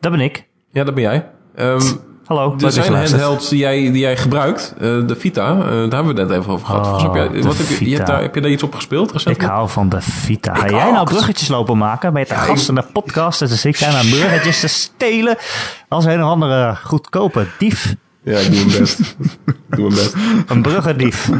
Dat ben ik. ja, dat ben jij. Ehm, Hallo, er zijn handhelds die jij, die jij gebruikt. Eh, de Vita, eh, daar hebben we het net even over gehad. Oh, heb, jij, de wat heb, je, je hebt Vita. daar, heb je daar iets op gespeeld recent? Ik hou van de Vita. Ga Ik jij nou bruggetjes lopen maken? Ben je te gast in de podcast? Dus zit jij nou bruggetjes te stelen als een of andere goedkope dief. Ja, ik doe mijn best. [laughs] ik doe mijn best. Een bruggendief.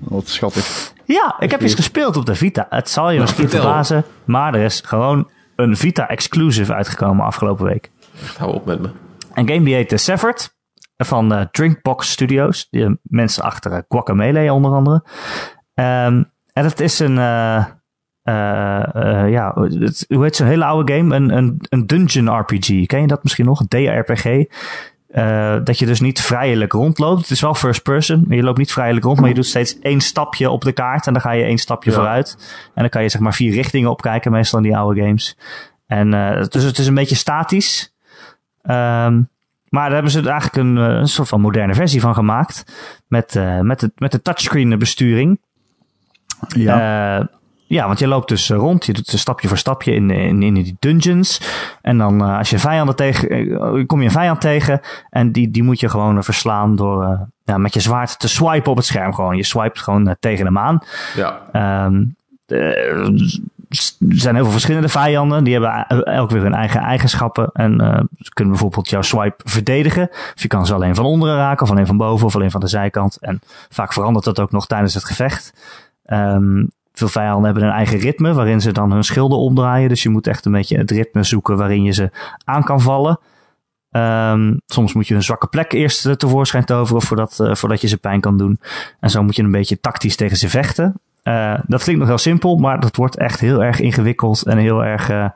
Wat schattig. Ja, ik heb eens gespeeld op de Vita. Het zal je misschien verbazen, maar er is gewoon een Vita exclusive uitgekomen afgelopen week. Hou op met me. Een game die heet The Severed van eh, Drinkbox Studios. Die eh, mensen achter uh, Guacamelee onder andere. Ehm, en het is een, eh, eh, eh, ja, het, hoe heet zo'n hele oude game? Een, een, een dungeon RPG. Ken je dat misschien nog? Een DRPG. Eh, dat je dus niet vrijelijk rondloopt. Het is wel first person. maar Je loopt niet vrijelijk rond, maar je doet steeds één stapje op de kaart. En dan ga je één stapje Ja. vooruit. En dan kan je zeg maar vier richtingen opkijken, meestal in die oude games. En eh, dus het is een beetje statisch. Ehm, maar daar hebben ze er eigenlijk een, eh, een soort van moderne versie van gemaakt. Met, eh, met, de, met de touchscreen besturing. Ja. Eh, ja, want je loopt dus eh, rond. Je doet stapje voor stapje in, in, in die dungeons. En dan eh, als je vijanden tegen, eh, kom je een vijand tegen. En die, die moet je gewoon eh, verslaan door eh, ja, met je zwaard te swipen op het scherm. Gewoon. Je swipet gewoon eh, tegen hem aan. Ja, Ehm, eh, er zijn heel veel verschillende vijanden. Die hebben elk weer hun eigen eigenschappen. En eh, ze kunnen bijvoorbeeld jouw swipe verdedigen. Of je kan ze alleen van onderen raken, of alleen van boven, of alleen van de zijkant. En vaak verandert dat ook nog tijdens het gevecht. Ehm, veel vijanden hebben een eigen ritme waarin ze dan hun schilden omdraaien. Dus je moet echt een beetje het ritme zoeken waarin je ze aan kan vallen. Ehm, soms moet je een zwakke plek eerst tevoorschijn toveren voordat, eh, voordat je ze pijn kan doen. En zo moet je een beetje tactisch tegen ze vechten. Eh, dat klinkt nog heel simpel, maar dat wordt echt heel erg ingewikkeld en heel erg, eh,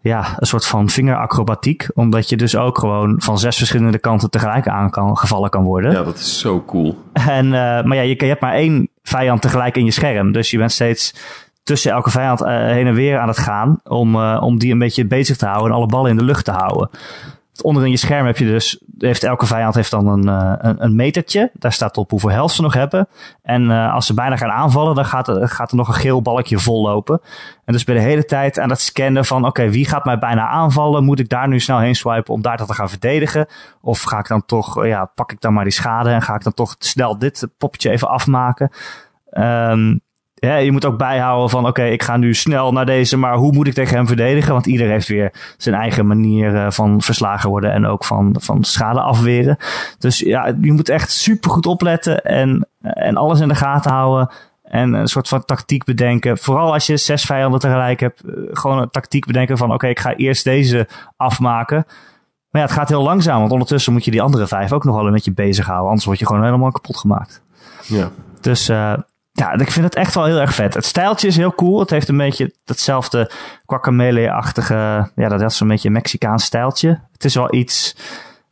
ja, een soort van vingeracrobatiek. Omdat je dus ook gewoon van zes verschillende kanten tegelijk aan kan, gevallen kan worden. ja, dat is zo cool. En, eh, maar ja, je, je hebt maar één vijand tegelijk in je scherm. Dus je bent steeds tussen elke vijand heen en weer aan het gaan. Om, om die een beetje bezig te houden en alle ballen in de lucht te houden. Onder in je scherm heb je dus, heeft elke vijand heeft dan een, eh, een, metertje. Daar staat op hoeveel health ze nog hebben. En eh, als ze bijna gaan aanvallen, dan gaat er, gaat er nog een geel balkje vollopen. En dus ben je de hele tijd aan het scannen van, oké, wie gaat mij bijna aanvallen? Moet ik daar nu snel heen swipen om daar te gaan verdedigen? Of ga ik dan toch, eh, ja, pak ik dan maar die schade en ga ik dan toch snel dit poppetje even afmaken? Ehm, ja, je moet ook bijhouden van, oké, ik ga nu snel naar deze, maar hoe moet ik tegen hem verdedigen? Want ieder heeft weer zijn eigen manier eh, van verslagen worden en ook van, van schade afweren. Dus ja, je moet echt super goed opletten en, en alles in de gaten houden. En een soort van tactiek bedenken. Vooral als je zes vijanden tegelijk hebt. eh, Gewoon een tactiek bedenken van oké, ik ga eerst deze afmaken. Maar ja, het gaat heel langzaam. Want ondertussen moet je die andere vijf ook nog wel een beetje bezighouden. Anders word je gewoon helemaal kapot gemaakt. Ja. Dus eh, ja, ik vind het echt wel heel erg vet. Het stijltje is heel cool. Het heeft een beetje datzelfde guacamole-achtige... Ja, dat is zo'n beetje een Mexicaans stijltje. Het is wel iets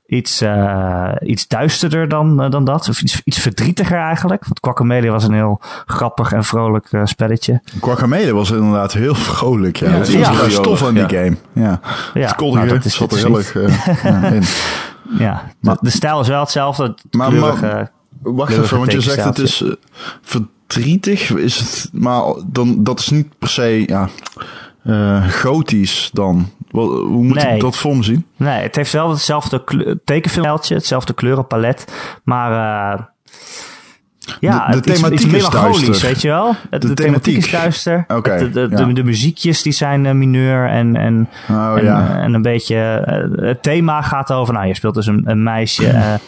iets, eh, iets duisterder dan, eh, dan dat. Of iets, iets verdrietiger eigenlijk. Want Quackemele was een heel grappig en vrolijk eh, spelletje. Guacamele was inderdaad heel vrolijk. Ja, Ja, dat is ja. stof aan die Ja. game. Ja. Ja, het koddige nou, dat is zat er het heel erg eh, ja, in. [laughs] Ja, de, de stijl is wel hetzelfde. Het Maar- kleurige- maar- Wacht Kleurige even, want je zegt het is verdrietig. Is het, maar dan, dat is niet per se ja, eh, gotisch dan. Wel, Hoe moet Nee. ik dat voor me zien? Nee, het heeft wel hetzelfde tekenfilmpje, hetzelfde kleurenpalet. Maar eh, ja, De- de het is thematiek iets is melancholisch, weet je wel? Het, De de, thematiek is duister. Oké, Het- de, de, ja. de, de muziekjes die zijn eh, mineur en, en, Oh en, ja. en een beetje... het thema gaat over... Nou, je speelt dus een, een meisje... [clears throat]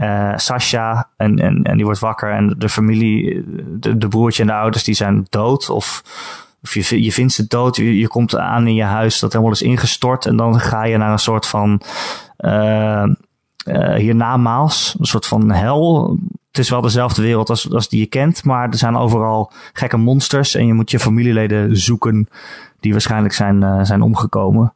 eh, Sasha en, en, en die wordt wakker en de familie, de, broertje en de ouders die zijn dood of, of je, je vindt ze dood, je, je komt aan in je huis dat helemaal is ingestort en dan ga je naar een soort van eh, hiernamaals, een soort van hel. Het is wel dezelfde wereld als, als die je kent, maar er zijn overal gekke monsters en je moet je familieleden zoeken die waarschijnlijk zijn, zijn omgekomen.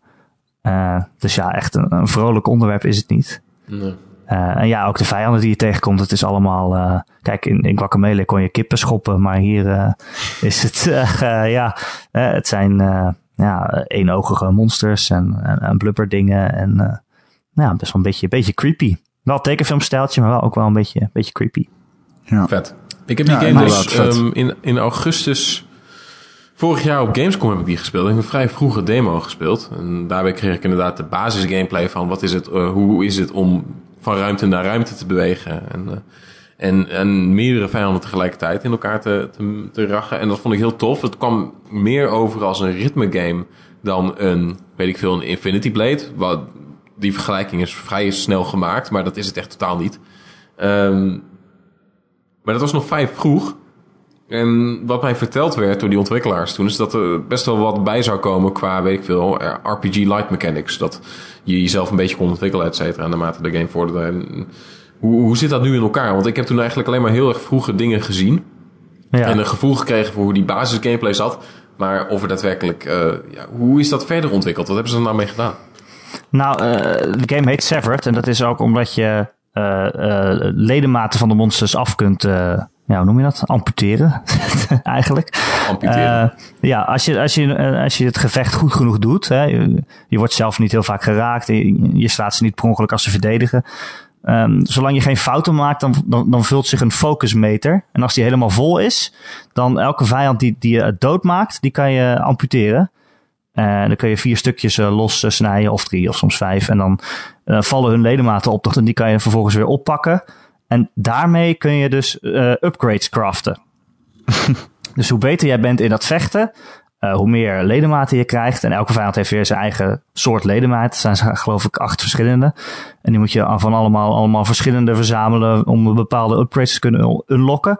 Dus ja, echt een, een vrolijk onderwerp is het niet. Nee. Eh, en ja, ook de vijanden die je tegenkomt, het is allemaal... eh, kijk, in, in Guacamele kon je kippen schoppen, maar hier eh, is het... [laughs] ja, het zijn eh, ja, eenogige monsters en, en, en blubberdingen. En eh, ja, best wel een beetje, beetje creepy. Wel tekenfilmstijltje, maar wel ook wel een beetje, een beetje creepy. Ja. Vet. Ik heb die Ja, game dus ehm, in, in augustus... Vorig jaar op Gamescom heb ik die gespeeld. Ik heb een vrij vroege demo gespeeld. En daarbij kreeg ik inderdaad de basis gameplay van... Wat is het, hoe is het om van ruimte naar ruimte te bewegen. En, eh, en, en meerdere vijanden tegelijkertijd in elkaar te, te, te rachen. En dat vond ik heel tof. Het kwam meer over als een ritme game dan een, weet ik veel, een Infinity Blade. Wat, die vergelijking is vrij snel gemaakt, maar dat is het echt totaal niet. Ehm, maar dat was nog vrij vroeg. En wat mij verteld werd door die ontwikkelaars toen... is dat er best wel wat bij zou komen qua, weet ik veel... eh, RPG light mechanics. Dat je jezelf een beetje kon ontwikkelen, et cetera... naarmate de game vorderde. En hoe, hoe zit dat nu in elkaar? Want ik heb toen eigenlijk alleen maar heel erg vroege dingen gezien... Ja. en een gevoel gekregen voor hoe die basis gameplay zat... maar of er daadwerkelijk... eh, ja, hoe is dat verder ontwikkeld? Wat hebben ze er nou mee gedaan? Nou, eh, de game heet Severed. En dat is ook omdat je eh, eh, ledematen van de monsters af kunt... eh, ja, hoe noem je dat? Amputeren, [laughs] eigenlijk. Amputeren. Eh, ja, als je, als, je, eh, als je het gevecht goed genoeg doet... Hè, je, je wordt zelf niet heel vaak geraakt. Je, je slaat ze niet per ongeluk als ze verdedigen. Ehm, zolang je geen fouten maakt, dan, dan, dan vult zich een focusmeter. En als die helemaal vol is, dan elke vijand die, die je doodmaakt, die kan je amputeren. En dan kun je vier stukjes eh, los eh, snijden, of drie, of soms vijf. En dan eh, vallen hun ledematen op, en die kan je vervolgens weer oppakken. En daarmee kun je dus eh, upgrades craften. [laughs] dus hoe beter jij bent in dat vechten, eh, hoe meer ledematen je krijgt. En elke vijand heeft weer zijn eigen soort ledematen. Er zijn [laughs] geloof ik acht verschillende. En die moet je van allemaal, allemaal verschillende verzamelen om bepaalde upgrades te kunnen unlocken.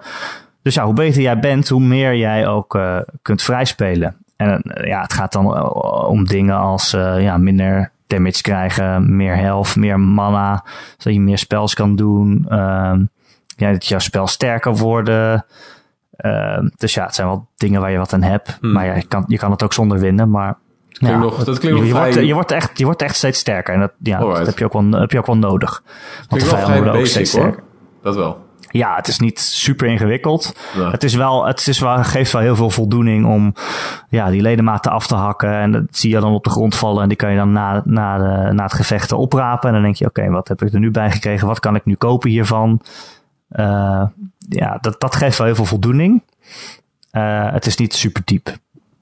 Dus ja, hoe beter jij bent, hoe meer jij ook uh, kunt vrijspelen. En ja, het gaat dan om dingen als uh, ja, minder damage krijgen, meer health, meer mana, zodat je meer spels kan doen. ja, dat jouw spel sterker worden. dus ja, het zijn wel dingen waar je wat aan hebt. Hmm. Maar ja, je, kan, je kan het ook zonder winnen. Maar ja, nog, dat klinkt je, je, vrij... wordt, je, wordt echt, je wordt echt steeds sterker. En dat, ja, dat heb, je ook wel, heb je ook wel nodig. Want de vijanden worden ook steeds sterker. Dat wel. Ja, het is niet super ingewikkeld. Ja. Het, is wel, het is wel, geeft wel heel veel voldoening om ja, die ledematen af te hakken. En dat zie je dan op de grond vallen. En die kan je dan na, na, de, na het gevecht oprapen. En dan denk je, oké, okay, wat heb ik er nu bij gekregen? Wat kan ik nu kopen hiervan? Uh, ja, dat, dat geeft wel heel veel voldoening. Uh, het is niet super diep.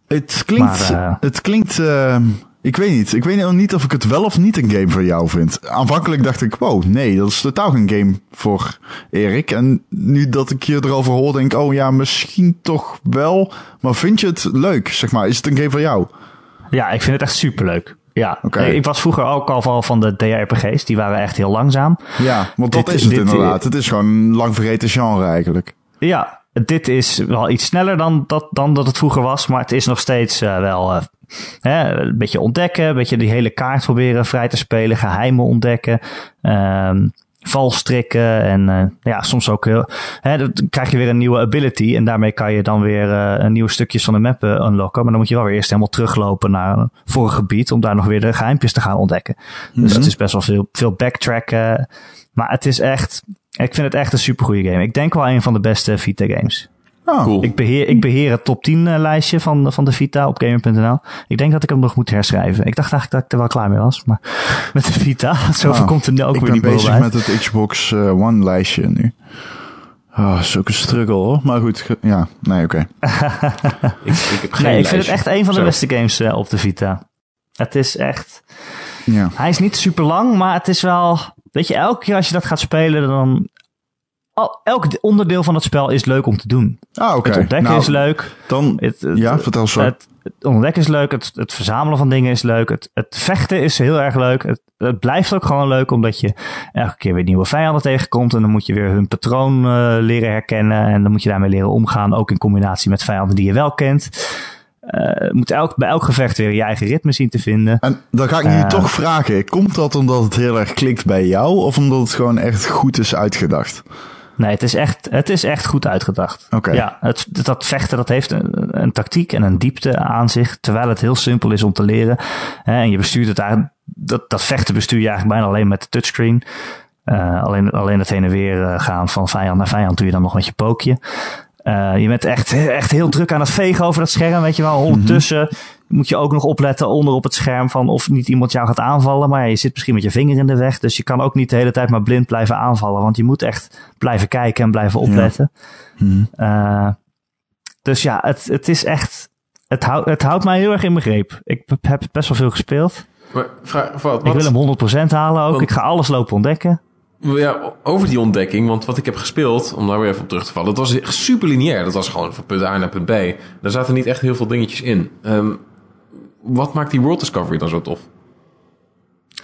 Het klinkt, maar, uh, het klinkt uh, ik weet niet. Ik weet nog niet of ik het wel of niet een game voor jou vind. Aanvankelijk dacht ik, wow, nee, dat is totaal geen game voor Erik. En nu dat ik je erover hoor, denk ik, oh ja, misschien toch wel. Maar vind je het leuk, zeg maar? Is het een game voor jou? Ja, ik vind het echt superleuk. Ja, okay. ik was vroeger ook al van de DRPG's. Die waren echt heel langzaam. Ja, want dat dit, is het dit, inderdaad. Het is gewoon een lang vergeten genre eigenlijk. Ja, dit is wel iets sneller dan dat, dan dat het vroeger was. Maar het is nog steeds uh, wel uh, hè, een beetje ontdekken. Een beetje die hele kaart proberen vrij te spelen. Geheimen ontdekken. Um, valstrikken en eh, ja, soms ook heel, hè, dan krijg je weer een nieuwe ability en daarmee kan je dan weer eh, een nieuwe stukjes van de map eh, unlocken. Maar dan moet je wel weer eerst helemaal teruglopen naar een vorig gebied om daar nog weer de geheimpjes te gaan ontdekken. Dus Mhm. het is best wel veel, veel backtracken. Maar het is echt, ik vind het echt een supergoeie game. Ik denk wel een van de beste Vita games. Oh, Cool. Ik beheer, ik beheer het top 10 eh, lijstje van, van de Vita op gamer.nl. Ik denk dat ik hem nog moet herschrijven. Ik dacht eigenlijk dat ik er wel klaar mee was. Maar [laughs] met de Vita, [laughs] zoveel Ah, komt er nu ook ik weer ben niet bezig bovenuit. met het Xbox eh, One lijstje nu. Oh, zulke struggle hoor. Maar goed, ge- ja, nee, oké. [laughs] Ik, ik heb geen Nee, ik vind het echt een van de Zo. beste games eh, op de Vita. Het is echt... Ja. Hij is niet super lang, maar het is wel... Weet je, elke keer als je dat gaat spelen, dan... Al, elk onderdeel van het spel is leuk om te doen. Ah, oké. Het ontdekken Nou, is leuk. Dan, Het, het- ja, vertel zo. Het, het ontdekken is leuk. Het, het verzamelen van dingen is leuk. Het, het vechten is heel erg leuk. Het, het blijft ook gewoon leuk omdat je elke keer weer nieuwe vijanden tegenkomt. En dan moet je weer hun patroon eh, leren herkennen. En dan moet je daarmee leren omgaan. Ook in combinatie met vijanden die je wel kent. Eh, moet elk, bij elk gevecht weer je eigen ritme zien te vinden. En dan ga ik nu Eh. toch vragen. Komt dat omdat het heel erg klikt bij jou? Of omdat het gewoon echt goed is uitgedacht? Nee, het is echt, het is echt goed uitgedacht. Oké. Ja, het, dat vechten dat heeft een, een tactiek en een diepte aan zich. Terwijl het heel simpel is om te leren. En je bestuurt het eigenlijk, dat, dat vechten bestuur je eigenlijk bijna alleen met de touchscreen. Eh, alleen, alleen het heen en weer eh, gaan van vijand naar vijand doe je dan nog met je pookje. Eh, je bent echt, echt heel druk aan het vegen over dat scherm, weet je wel. Ondertussen moet je ook nog opletten onder op het scherm van of niet iemand jou gaat aanvallen. Maar ja, je zit misschien met je vinger in de weg. Dus je kan ook niet de hele tijd maar blind blijven aanvallen. Want je moet echt blijven kijken en blijven opletten. Mhm. Eh, dus ja, het, het is echt. Het, houdt het houdt mij heel erg in mijn greep. Ik heb best wel veel gespeeld. Maar vraag, wat, Ik wil hem 100% halen ook. Want- Ik ga alles lopen ontdekken. Ja, over die ontdekking, want wat ik heb gespeeld, om daar weer even op terug te vallen, het was echt super lineair. Dat was gewoon van punt A naar punt B. Daar zaten niet echt heel veel dingetjes in. Ehm, wat maakt die world discovery dan zo tof?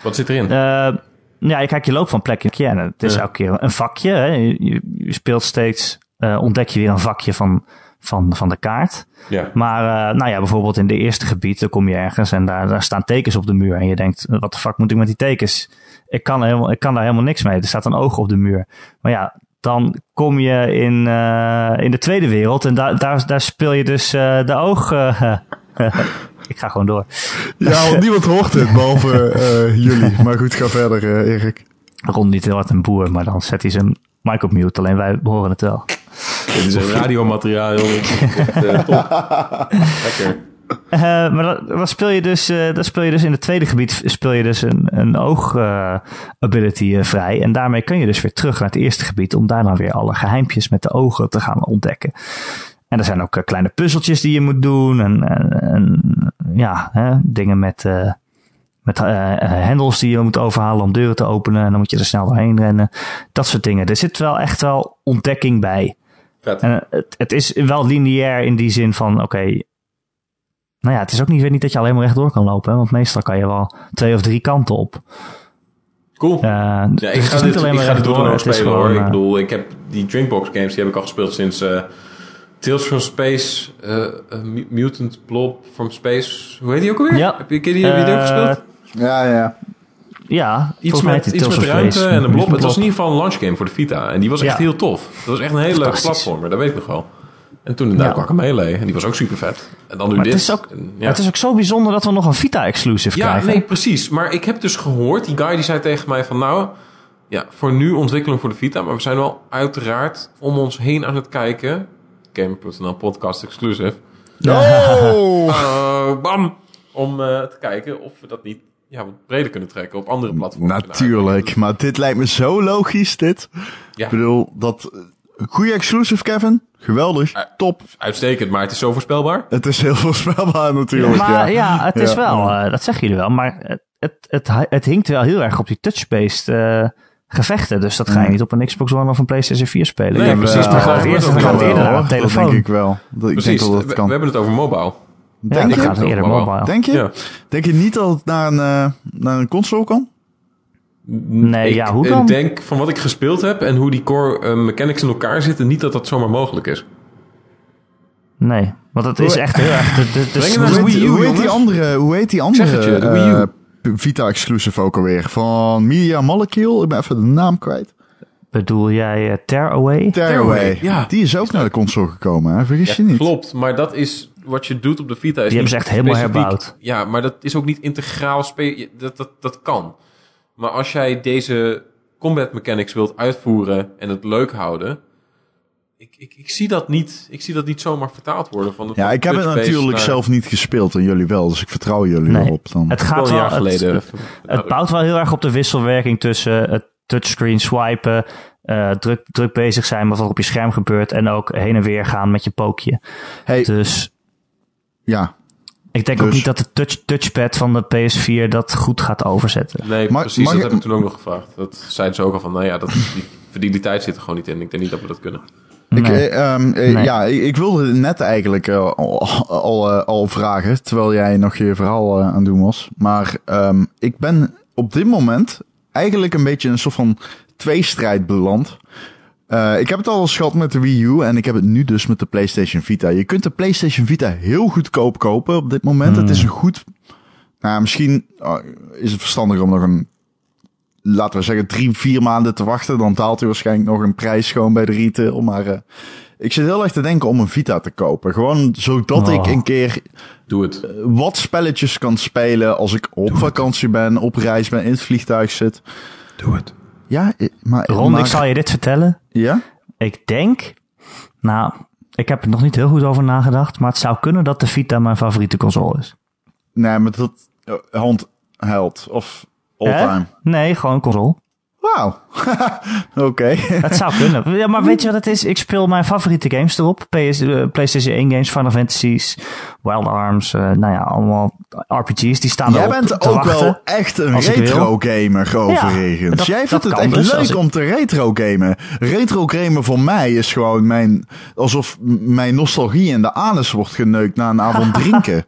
Wat zit erin? Eh, ja, kijk, je loopt van plek in plek. En het is elke keer een vakje. Hè. Je, speelt steeds, eh, ontdek je weer een vakje van, van, van de kaart. ja. Maar eh, nou ja, bijvoorbeeld in de eerste gebied, dan kom je ergens en daar, daar staan tekens op de muur. En je denkt, wat de fuck moet ik met die tekens? Ik kan, helemaal, ik kan daar helemaal niks mee. Er staat een oog op de muur. Maar ja, dan kom je in, in de tweede wereld en daar, daar, daar speel je dus de oog. [laughs] ik ga gewoon door. Ja, want [laughs] niemand hoort het, behalve eh, jullie. Maar goed, ga verder, eh, Erik. Ron niet heel hard een boer, maar dan zet hij zijn mic op mute. Alleen wij horen het wel. Dit is een radiomateriaal, jongen. [laughs] Echt, eh, top. Lekker. Eh, maar dan, dan speel je dus, eh, dan speel je dus in het tweede gebied speel je dus een, een oog eh, ability eh, vrij. En daarmee kun je dus weer terug naar het eerste gebied om daar dan weer alle geheimpjes met de ogen te gaan ontdekken. En er zijn ook eh, kleine puzzeltjes die je moet doen. En, en, en, ja, hè, dingen met, eh, met eh, hendels die je moet overhalen om deuren te openen. En dan moet je er snel doorheen rennen. Dat soort dingen. Er zit wel echt wel ontdekking bij. Vet. En het, het is wel lineair in die zin van, oké. nou ja, het is ook niet, weer niet dat je alleen maar rechtdoor kan lopen. Hè, want meestal kan je wel twee of drie kanten op. Cool. Ja, dus ik het ga dit, niet alleen ik maar ga dit door is spelen hoor. Ik bedoel, ik heb die Drinkbox games, die heb ik al gespeeld sinds Tales from Space, eh, eh, Mu- Mutant Blob from Space. Hoe heet die ook alweer? Ja. Heb je, die, ook eh, gespeeld? Ja, ja. Ja, Iets met, iets Tales met ruimte Space. en een blob. Het was in ieder geval een launch game voor de Vita. En die was echt Ja. heel tof. Dat was echt een hele leuke platformer, dat weet ik nog wel. En toen inderdaad Ja. Melee en die was ook super vet. En dan nu Maar dit. het is, ook, En, ja. het is ook zo bijzonder dat we nog een Vita-exclusive Ja, krijgen. nee, precies. Maar ik heb dus gehoord, die guy die zei tegen mij van nou, ja, voor nu ontwikkeling voor de Vita, maar we zijn wel uiteraard om ons heen aan het kijken. Gamer.nl podcast exclusive. Oh! Uh, [laughs] bam! Om eh, te kijken of we dat niet ja, wat breder kunnen trekken op andere platforms. Natuurlijk, maar dit lijkt me zo logisch, dit. Ja. Ik bedoel, dat... Goede exclusive, Kevin. Geweldig. Eh, Top. Uitstekend, maar het is zo voorspelbaar. Het is heel [laughs] voorspelbaar natuurlijk, maar ja. ja, het is Ja. wel, eh, dat zeggen jullie wel, maar het, het, het, het hinkt wel heel erg op die touch-based eh, gevechten. Dus dat ga je niet op een Xbox One of een PlayStation 4 spelen. Nee, Ja, precies, eh, maar gaat eerst, eerder naar hoor. de Dat telefoon. denk ik wel. Dat, ik Precies, denk wel dat we, het kan. we hebben het over mobile. Ja, Denk je? gaat het eerder Mobile. mobile. Denk je? Ja. Denk je niet dat het naar een, eh, naar een console kan? Nee, ik ja, hoe dan? denk van wat ik gespeeld heb en hoe die core eh, mechanics in elkaar zitten, niet dat dat zomaar mogelijk is. Nee, want het is echt heel erg... De, de, de naar de Hoe heet, die andere, hoe heet die andere Vita-exclusive ook alweer. Van Media Molecule. Ik ben even de naam kwijt. Bedoel jij eh, Tearaway? Tearaway. ja. Die is ook naar de console gekomen, hè? vergis je Ja, niet. klopt, maar dat is wat je doet op de Vita. Is Die hebben ze echt helemaal herbouwd. Ja, maar dat is ook niet integraal spelen. Dat, dat, dat kan. Maar als jij deze combat mechanics wilt uitvoeren en het leuk houden... Ik, ik, ik, zie dat niet, ik zie dat niet zomaar vertaald worden. Van Ja, ik heb het natuurlijk naar- zelf niet gespeeld en jullie wel, dus ik vertrouw jullie Nee. erop. Dan. Het wel gaat een wel, jaar geleden. Het, het [laughs] bouwt wel heel erg op de wisselwerking tussen het touchscreen swipen, eh, druk, druk bezig zijn met wat op je scherm gebeurt en ook heen en weer gaan met je pookje. Hey, Dus ja. ik denk Dus- ook niet dat de touch, touchpad van de PS4 dat goed gaat overzetten. Nee, Mag- precies. dat heb ik toen ook nog gevraagd. Dat zeiden ze ook al van, nou ja, dat, die fideliteit zit er gewoon niet in. Ik denk niet dat we dat kunnen. Ik, Nee. eh, ehm, eh, Nee. Ja, ik, ik wilde net eigenlijk eh, al, al, al vragen, terwijl jij nog je verhaal aan het doen was. Maar ehm, ik ben op dit moment eigenlijk een beetje een soort van tweestrijd beland. Ik heb het al eens gehad met de Wii U en ik heb het nu dus met de PlayStation Vita. Je kunt de PlayStation Vita heel goedkoop kopen op dit moment. Het is een goed... Nou, misschien oh, is het verstandiger om nog een laten we zeggen, drie, vier maanden te wachten. Dan daalt hij waarschijnlijk nog een prijs gewoon bij de retail. Maar eh, ik zit heel erg te denken om een Vita te kopen. Gewoon zodat Oh. ik een keer Doe het. eh, wat spelletjes kan spelen als ik op vakantie ben, op reis ben, in het vliegtuig zit. Doe het. Ja, eh, maar... Ron, maar- ik zal je dit vertellen. Ja? Ik denk, nou, ik heb er nog niet heel goed over nagedacht, maar het zou kunnen dat de Vita mijn favoriete console is. Nee, maar dat... handheld of? All-time. Nee, gewoon console. Wauw. [laughs] Oké. Het zou kunnen. Ja, maar weet je wat het is? Ik speel mijn favoriete games erop. PS, eh, PlayStation 1 games, Final Fantasies, Wild Arms, eh, nou ja, allemaal RPG's. Die staan Jij erop bent te ook wachten. wel echt een retro gamer overigens. dat- Jij vindt het echt dus leuk ik- om te retro gamen. Retro gamen voor mij is gewoon mijn alsof mijn nostalgie in de anus wordt geneukt na een avond [laughs] drinken.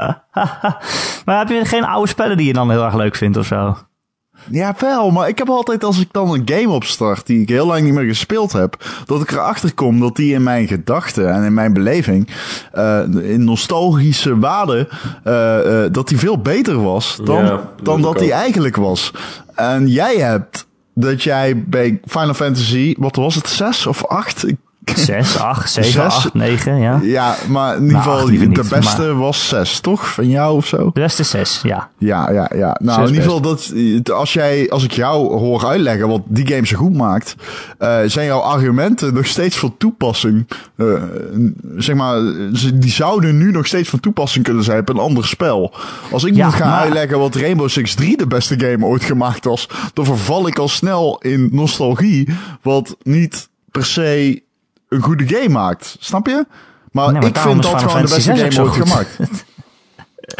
[laughs] Maar heb je geen oude spellen die je dan heel erg leuk vindt of zo? Ja, wel, maar ik heb altijd als ik dan een game opstart die ik heel lang niet meer gespeeld heb, dat ik erachter kom dat die in mijn gedachten en in mijn beleving, eh, in nostalgische waarde, eh, eh, dat die veel beter was dan, Ja, dat dan dat die eigenlijk was. En jij hebt dat jij bij Final Fantasy, wat was het, zes of acht? Ik- 6, 8, 7, Zes. 8, 9, ja. Ja, maar in ieder Nou, geval, acht de niet, beste was zes, toch? Van jou of zo? De is 6, ja. Ja, ja, ja. Nou, Zes in ieder geval, dat, als, jij, als ik jou hoor uitleggen wat die game zo goed maakt, eh, zijn jouw argumenten nog steeds van toepassing. Eh, zeg maar, die zouden nu nog steeds van toepassing kunnen zijn op een ander spel. Als ik Ja, moet gaan maar- uitleggen wat Rainbow Six 3 de beste game ooit gemaakt was, dan verval ik al snel in nostalgie, wat niet per se een goede game maakt. Snap je? Maar, Nee, maar ik vind dat gewoon de beste game 6 ooit gemaakt. [laughs]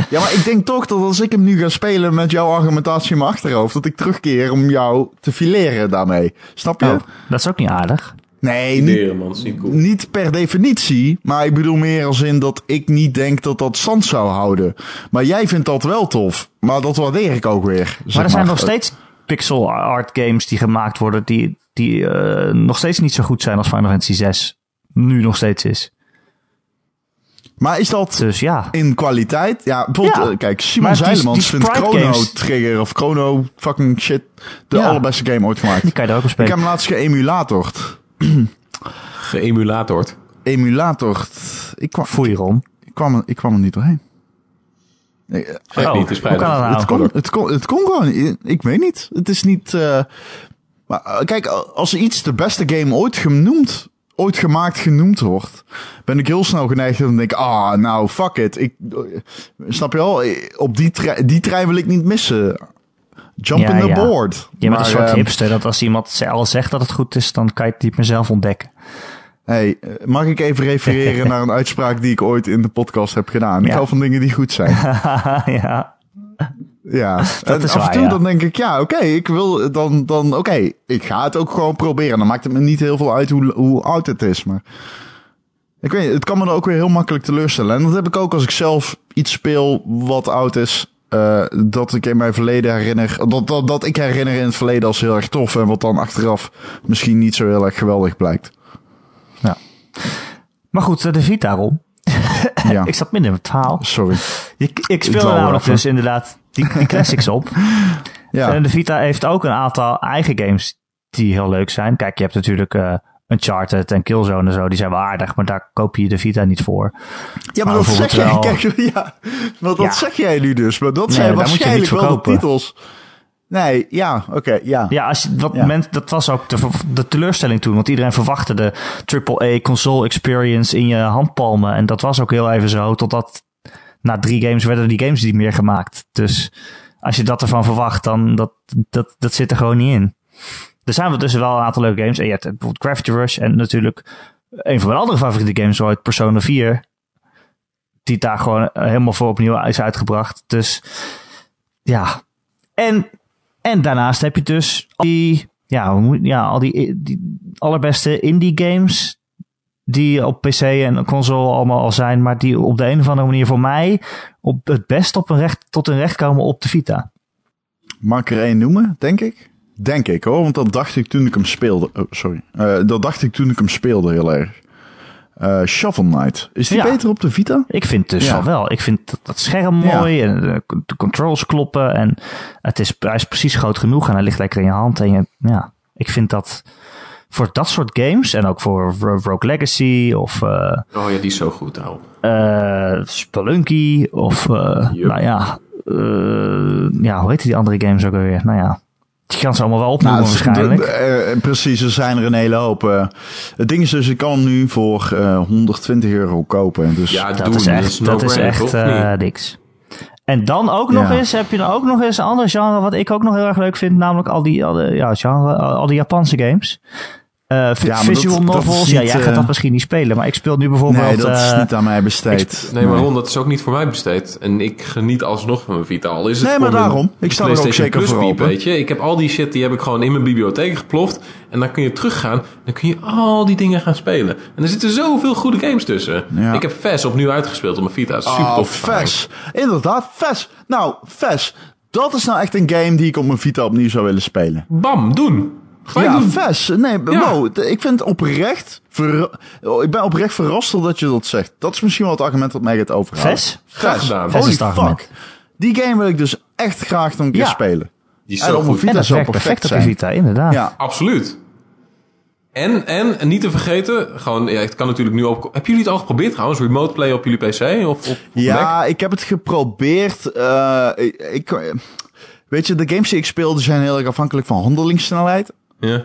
Ja, maar ik denk toch dat als ik hem nu ga spelen met jouw argumentatie in mijn achterhoofd, dat ik terugkeer om jou te fileren daarmee. Snap je? Oh, dat is ook niet aardig. Nee, niet, man. Niet cool. niet per definitie, maar ik bedoel meer als in dat ik niet denk dat dat stand zou houden. Maar jij vindt dat wel tof, maar dat waardeer ik ook weer. Maar er zijn nog steeds pixel art games die gemaakt worden die, die eh, nog steeds niet zo goed zijn als Final Fantasy 6 nu nog steeds is. Maar is dat Dus ja, in kwaliteit? Ja, bijvoorbeeld, Ja. eh, kijk, Simon Zeilemans vindt Chrono games- Trigger of Chrono fucking shit de Ja. allerbeste game ooit gemaakt. die kan je er ook op Ik spelen. heb hem laatst geëmulatord. [clears throat] Geëmulatord. Emulatord. Ik kwam, Foei Ron. ik kwam, er, ik kwam er niet doorheen. Nee, Oh, niet, het dat nou? het, kon, het, kon, het kon gewoon. Ik, ik weet niet. Het is niet. eh, maar eh, kijk, als iets de beste game ooit genoemd, ooit gemaakt genoemd wordt, ben ik heel snel geneigd om te denken: ah, nou fuck it. Ik, eh, snap je? Eh, Op die, tre- die trein wil ik niet missen. Jump Ja, in the ja. board. Je bent een soort eh, hipster dat als iemand al zegt dat het goed is, dan kan je het niet meer zelf ontdekken. Hey, eh, mag ik even refereren [laughs] naar een uitspraak die ik ooit in de podcast heb gedaan? Ik Ja. hou van dingen die goed zijn. [laughs] ja. Ja, en is af en waar, toe ja. dan denk ik, ja, oké, ik wil dan, dan oké, ik ga het ook gewoon proberen. Dan maakt het me niet heel veel uit hoe, hoe oud het is, maar ik weet het kan me dan ook weer heel makkelijk teleurstellen. En dat heb ik ook als ik zelf iets speel wat oud is, eh, dat ik in mijn verleden herinner, dat, dat, dat ik herinner in het verleden als heel erg tof en wat dan achteraf misschien niet zo heel erg geweldig blijkt. ja. Maar goed, eh, de Vita Ron. Ja, [laughs] Ik zat midden in het verhaal. sorry. Ik, ik speelde namelijk even. dus inderdaad die, die classics op. [laughs] Ja. En de Vita heeft ook een aantal eigen games die heel leuk zijn. Kijk, je hebt natuurlijk uh, Uncharted en Killzone en zo. Die zijn wel aardig, maar daar koop je de Vita niet voor. Ja, maar, Maar dat zeg jij. Kijk, [laughs] ja, maar dat Ja. zeg jij nu dus. Maar dat Nee, zijn waarschijnlijk wel de titels. Nee, ja, oké, ja. Ja, als wat Ja. men, dat was ook de, de teleurstelling toen. Want iedereen verwachtte de AAA console experience in je handpalmen. En dat was ook heel even zo. Totdat na drie games werden die games niet meer gemaakt. Dus als je dat ervan verwacht, dan dat, dat, dat zit er gewoon niet in. Er zijn dus wel een aantal leuke games. En je hebt bijvoorbeeld Gravity Rush. En natuurlijk een van mijn andere favoriete games ooit, Persona 4. Die daar gewoon helemaal voor opnieuw is uitgebracht. Dus ja. En en daarnaast heb je dus al die, ja, ja, al die, die allerbeste indie games die op PC en console allemaal al zijn, maar die op de een of andere manier voor mij op het best op een recht, tot hun recht komen op de Vita. Mag ik er één noemen, denk ik? Denk ik hoor, want dat dacht ik toen ik hem speelde. Oh, sorry. Eh, dat dacht ik toen ik hem speelde heel erg. Eh Shovel Knight. Is die Ja. beter op de Vita? Ik vind dus Ja. al wel. Ik vind dat, dat scherm Ja. mooi en de, de controls kloppen en het is, hij is precies groot genoeg en hij ligt lekker in je hand. En je, ja, ik vind dat voor dat soort games en ook voor Ro- Rogue Legacy of eh, Oh ja, die is zo goed, nou. eh Spelunky of eh, nou ja, eh, ja, hoe heet die andere games ook alweer? Nou ja, je kan ze allemaal wel opnoemen het is- waarschijnlijk. de- precies, er zijn er een hele hoop. eh. het ding is dus, ik kan nu voor eh 120 euro kopen. Dus Ja, dat doen, is echt, dat is echt toch? eh, Niet? niks. En dan ook nog Ja. eens, heb je dan ook nog eens een ander genre wat ik ook nog heel erg leuk vind, namelijk al die, al de, ja, genre, al, al die Japanse games. Eh, Ja, visual dat- dat is novels, ja, jij gaat eh, dat misschien niet spelen, maar ik speel nu bijvoorbeeld... nee, dat is eh, niet aan mij besteed. Nee, maar Ron, dat is ook niet voor mij besteed. En ik geniet alsnog van mijn Vita. Al is het Nee, maar daarom. Ik sta er ook zeker voor open. weet je. Ik heb al die shit, die heb ik gewoon in mijn bibliotheek geploft. En dan kun je teruggaan. Dan kun je al die dingen gaan spelen. En er zitten zoveel goede games tussen. Ja. Ik heb Fes opnieuw uitgespeeld op mijn Vita. Super Oh, tof. Fes. Inderdaad, Fes. Nou, Fes. Dat is nou echt een game die ik op mijn Vita opnieuw zou willen spelen. Bam, doen. Gelijk ja, doen. Fes. Nee, Ja. wow, ik vind oprecht... oh, ik ben oprecht verrast dat je dat zegt. Dat is misschien wel het argument dat mij gaat overhalen. Fes? Graag gedaan. Holy het argument. fuck. Die game wil ik dus echt graag nog een keer Ja. spelen. Die is En zo goed. Vita En dat werkt perfect op zijn. Vita, inderdaad. Ja. Absoluut. En, en, en niet te vergeten, gewoon, ja, het kan natuurlijk nu op. Hebben jullie het al geprobeerd trouwens? Remote play op jullie PC of op, Mac? Ja, ik heb het geprobeerd. eh, ik, ik- weet je, de games die ik speelde zijn heel erg afhankelijk van handelingssnelheid. Ja.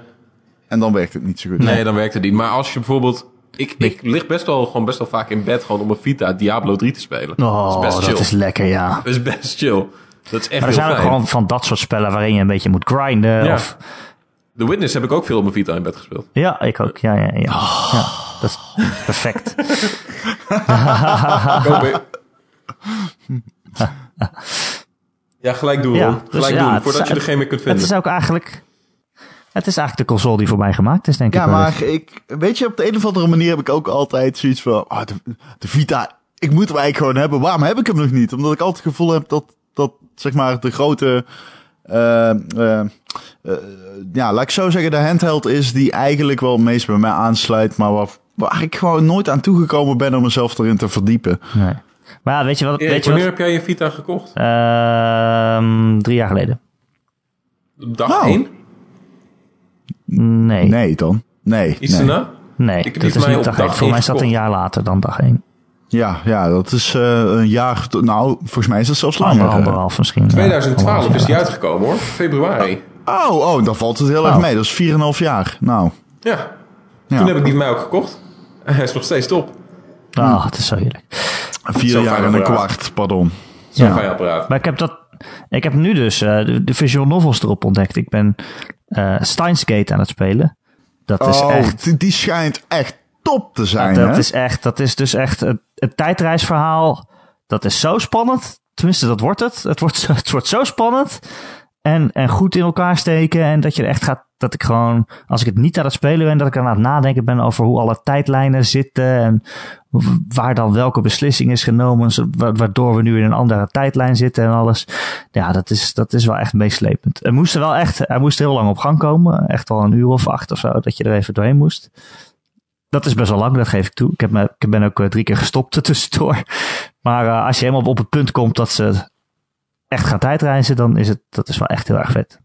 En dan werkt het niet zo goed. Nee, dan werkt het niet. Maar als je bijvoorbeeld. Ik, ik lig best wel, gewoon best wel vaak in bed gewoon om een Vita Diablo 3 te spelen. Oh, dat is best chill. dat is lekker, ja. Dat is best chill. Dat is echt Maar er zijn ook gewoon van dat soort spellen waarin je een beetje moet grinden. Ja. Of, The Witness heb ik ook veel op mijn Vita in bed gespeeld. ja, ik ook. Ja, ja, ja. Oh. ja dat is perfect. [laughs] [laughs] ja, gelijk doen, Ja, dus Gelijk ja, doen, het voordat is- je er geen meer kunt Het vinden. is ook eigenlijk... Het is eigenlijk de console die voor mij gemaakt is, denk Ja, ik. wel. maar ik, weet je, op de een of andere manier heb ik ook altijd zoiets van, ah, de, de Vita, ik moet hem eigenlijk gewoon hebben. Waarom heb ik hem nog niet? Omdat ik altijd het gevoel heb dat, dat zeg maar, de grote, eh, eh, eh, ja, laat ik zo zeggen, de handheld is die eigenlijk wel het meest bij mij aansluit, maar waar, waar ik gewoon nooit aan toegekomen ben om mezelf erin te verdiepen. Nee. Maar ja, weet je wat? Erik, weet je wanneer wat? heb jij je Vita gekocht? Ehm, drie jaar geleden. Dag Nou. 1? Nee. Nee, Nee dan. Nee. Iets nee. daarna? Ik heb dat is niet op dag. Voor mij is dat een jaar later dan dag één. Ja, ja, dat is eh, een jaar, nou, volgens mij is dat zelfs langer. Ander, anderhalf misschien. ja. 2012 Anderhalf is die uitgekomen hoor. Februari. Oh, oh, dan valt het heel erg Oh. mee. Dat is 4,5 jaar. Nou, Ja. ja. Toen heb ik die van mij ook gekocht. En [laughs] hij is nog steeds top. Ah, het is zo heerlijk. Vier jaar en een kwart, pardon. Zo'n Ja. fijn apparaat. Maar ik heb dat. Ik heb nu dus eh, de, de visual novels erop ontdekt. Ik ben Steins Gate aan het spelen. Dat is oh, echt. die, schijnt echt top te zijn, dat hè? is echt. Dat is dus echt het, het tijdreisverhaal. Dat is zo spannend. Tenminste, dat wordt het. Het wordt, het wordt zo spannend. En, en goed in elkaar steken. En dat je echt gaat. Dat ik gewoon. Als ik het niet aan het spelen ben. Dat ik aan het nadenken ben over hoe alle tijdlijnen zitten. En waar dan welke beslissing is genomen. Waardoor we nu in een andere tijdlijn zitten en alles. Ja, dat is, dat is wel echt meeslepend. Er moest er wel echt. Er moest heel lang op gang komen. Echt al een uur of acht of zo. Dat je er even doorheen moest. Dat is best wel lang, dat geef ik toe. Ik, heb me, ik ben ook eh, drie keer gestopt [laughs] tussendoor. Maar eh, als je helemaal op het punt komt dat ze echt gaan tijdreizen, dan is het, dat is wel echt heel erg vet.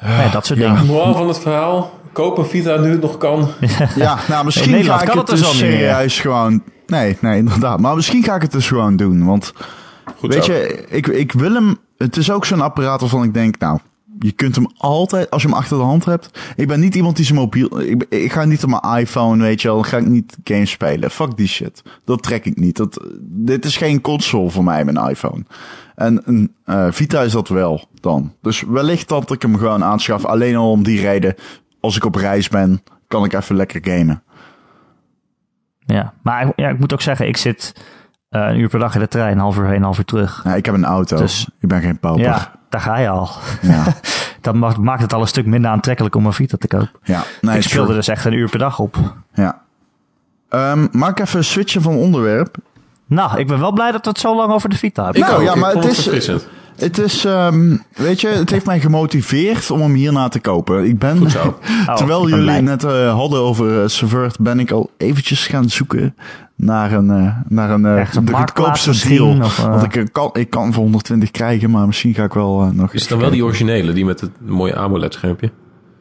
Ja, dat soort Ja. dingen. Moraal van het verhaal. Koop een Vita nu het nog kan. [laughs] Ja, nou misschien ga ik kan het dus dus al niet meer. serieus gewoon... Nee, nee, inderdaad. Maar misschien ga ik het dus gewoon doen. Want Goed weet zo. je, ik, ik wil hem... Het is ook zo'n apparaat waarvan ik denk, nou... Je kunt hem altijd, als je hem achter de hand hebt. Ik ben niet iemand die zijn mobiel. Ik, ik ga niet op mijn iPhone, weet je wel. Dan ga ik niet games spelen. Fuck die shit. Dat trek ik niet. Dat, dit is geen console voor mij, mijn iPhone. En een eh, Vita is dat wel dan. Dus wellicht dat ik hem gewoon aanschaf. Alleen al om die reden. Als ik op reis ben, kan ik even lekker gamen. Ja, maar ja, ik moet ook zeggen, ik zit eh, een uur per dag in de trein, een half uur heen, een half uur terug. Ja, ik heb een auto. Dus- ik ben geen pauper. Ja, daar ga je al. Ja. [laughs] Dat ma- maakt het al een stuk minder aantrekkelijk om een Vita te kopen. ja. Nee, ik speelde true. dus echt een uur per dag op. Ja. Ehm, mag ik even switchen van onderwerp? Nou, ik ben wel blij dat we het zo lang over de Vita hebben. Ik Nou, ook. ja, maar het het is-. Het is, ehm, weet je, het heeft mij gemotiveerd om hem hierna te kopen. Ik ben, Goed zo. [laughs] terwijl ik ben jullie blij. net eh, hadden over uh, Subvert, ben ik al eventjes gaan zoeken naar een, eh, naar een de goedkoopste deal. of, Want ik kan, ik kan voor 120 krijgen, maar misschien ga ik wel nog Is het dan wel die originele, die met het mooie AMOLED-schermpje?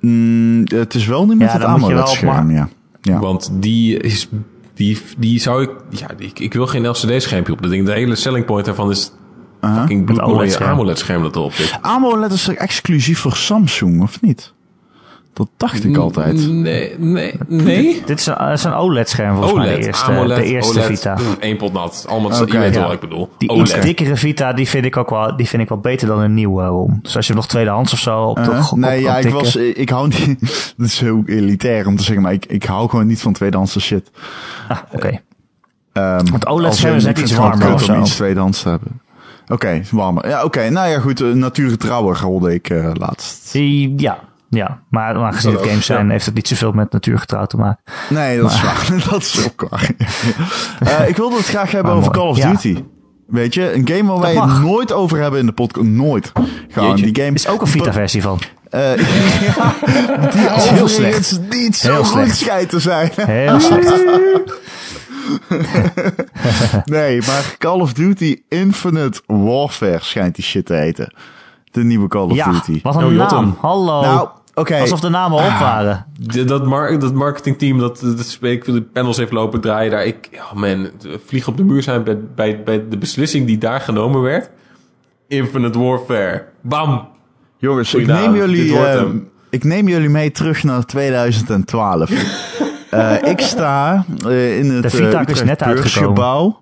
Mm, het is wel niet met Ja, het dan moet je wel AMOLED op scherm, ja. ja. Want die is... Die, die zou ik... Ja, ik, ik wil geen LCD-schermpje op dat ding. De hele selling point daarvan is... Aha. Fucking bloedmooie. AMOLED-scherm dat erop zit. AMOLED is er exclusief voor Samsung, of niet? Dat dacht ik altijd. Nee, nee, nee. Dit is een, is een OLED-scherm volgens mij, de OLED, eerste, AMOLED, de eerste OLED. Vita. Één pot nat. Allemaal, je weet wel ja. wat ik bedoel. Die OLED. iets dikkere Vita, die vind ik ook wel, die vind ik wel beter dan een nieuwe ROM. Dus als je nog tweedehands of zo op de Uh, op- nee, op- ja, ik was, ik hou niet, [laughs] dat is heel elitair om te zeggen, maar ik, ik hou gewoon niet van tweedehandse shit. Ah, oké. Um, Want OLED-scherm is net iets warmer of om zo. iets tweedehands te hebben. Oké, warmer. Ja, oké. Nou ja, goed. Uh, natuurgetrouwen hoorde ik eh, laatst. Ja, ja. Maar, maar gezien Dat het games zijn, ja. heeft het niet zoveel met natuurgetrouw te maken. Nee, dat is waar. [laughs] dat is ook waar. [laughs] Eh, ik wilde het graag hebben Maar over mooi. Call of Ja. Duty. Weet je, een game waar wij het nooit over hebben in de podcast. Nooit. Gewoon, die game Er is ook een Vita-versie van. Eh, [laughs] ja, die heel overigens slecht. niet zo Heel goed slecht. schijnt te zijn. Heel slecht. [laughs] Nee, maar Call of Duty Infinite Warfare schijnt die shit te heten. De nieuwe Call of Ja, Duty. wat een Oh, naam. Hallo. Nou, oké. Alsof de namen op waren. De- dat, mar dat marketingteam dat, dat ik de panels heeft lopen draaien daar. Ik, oh man, vlieg op de muur zijn bij, bij, bij de beslissing die daar genomen werd. Infinite Warfare. Bam! Jongens, ik naam. neem, jullie, eh, ik neem jullie mee terug naar 2012. [laughs] Eh, ik sta eh, in het De Vita eh, is net uitgekomen.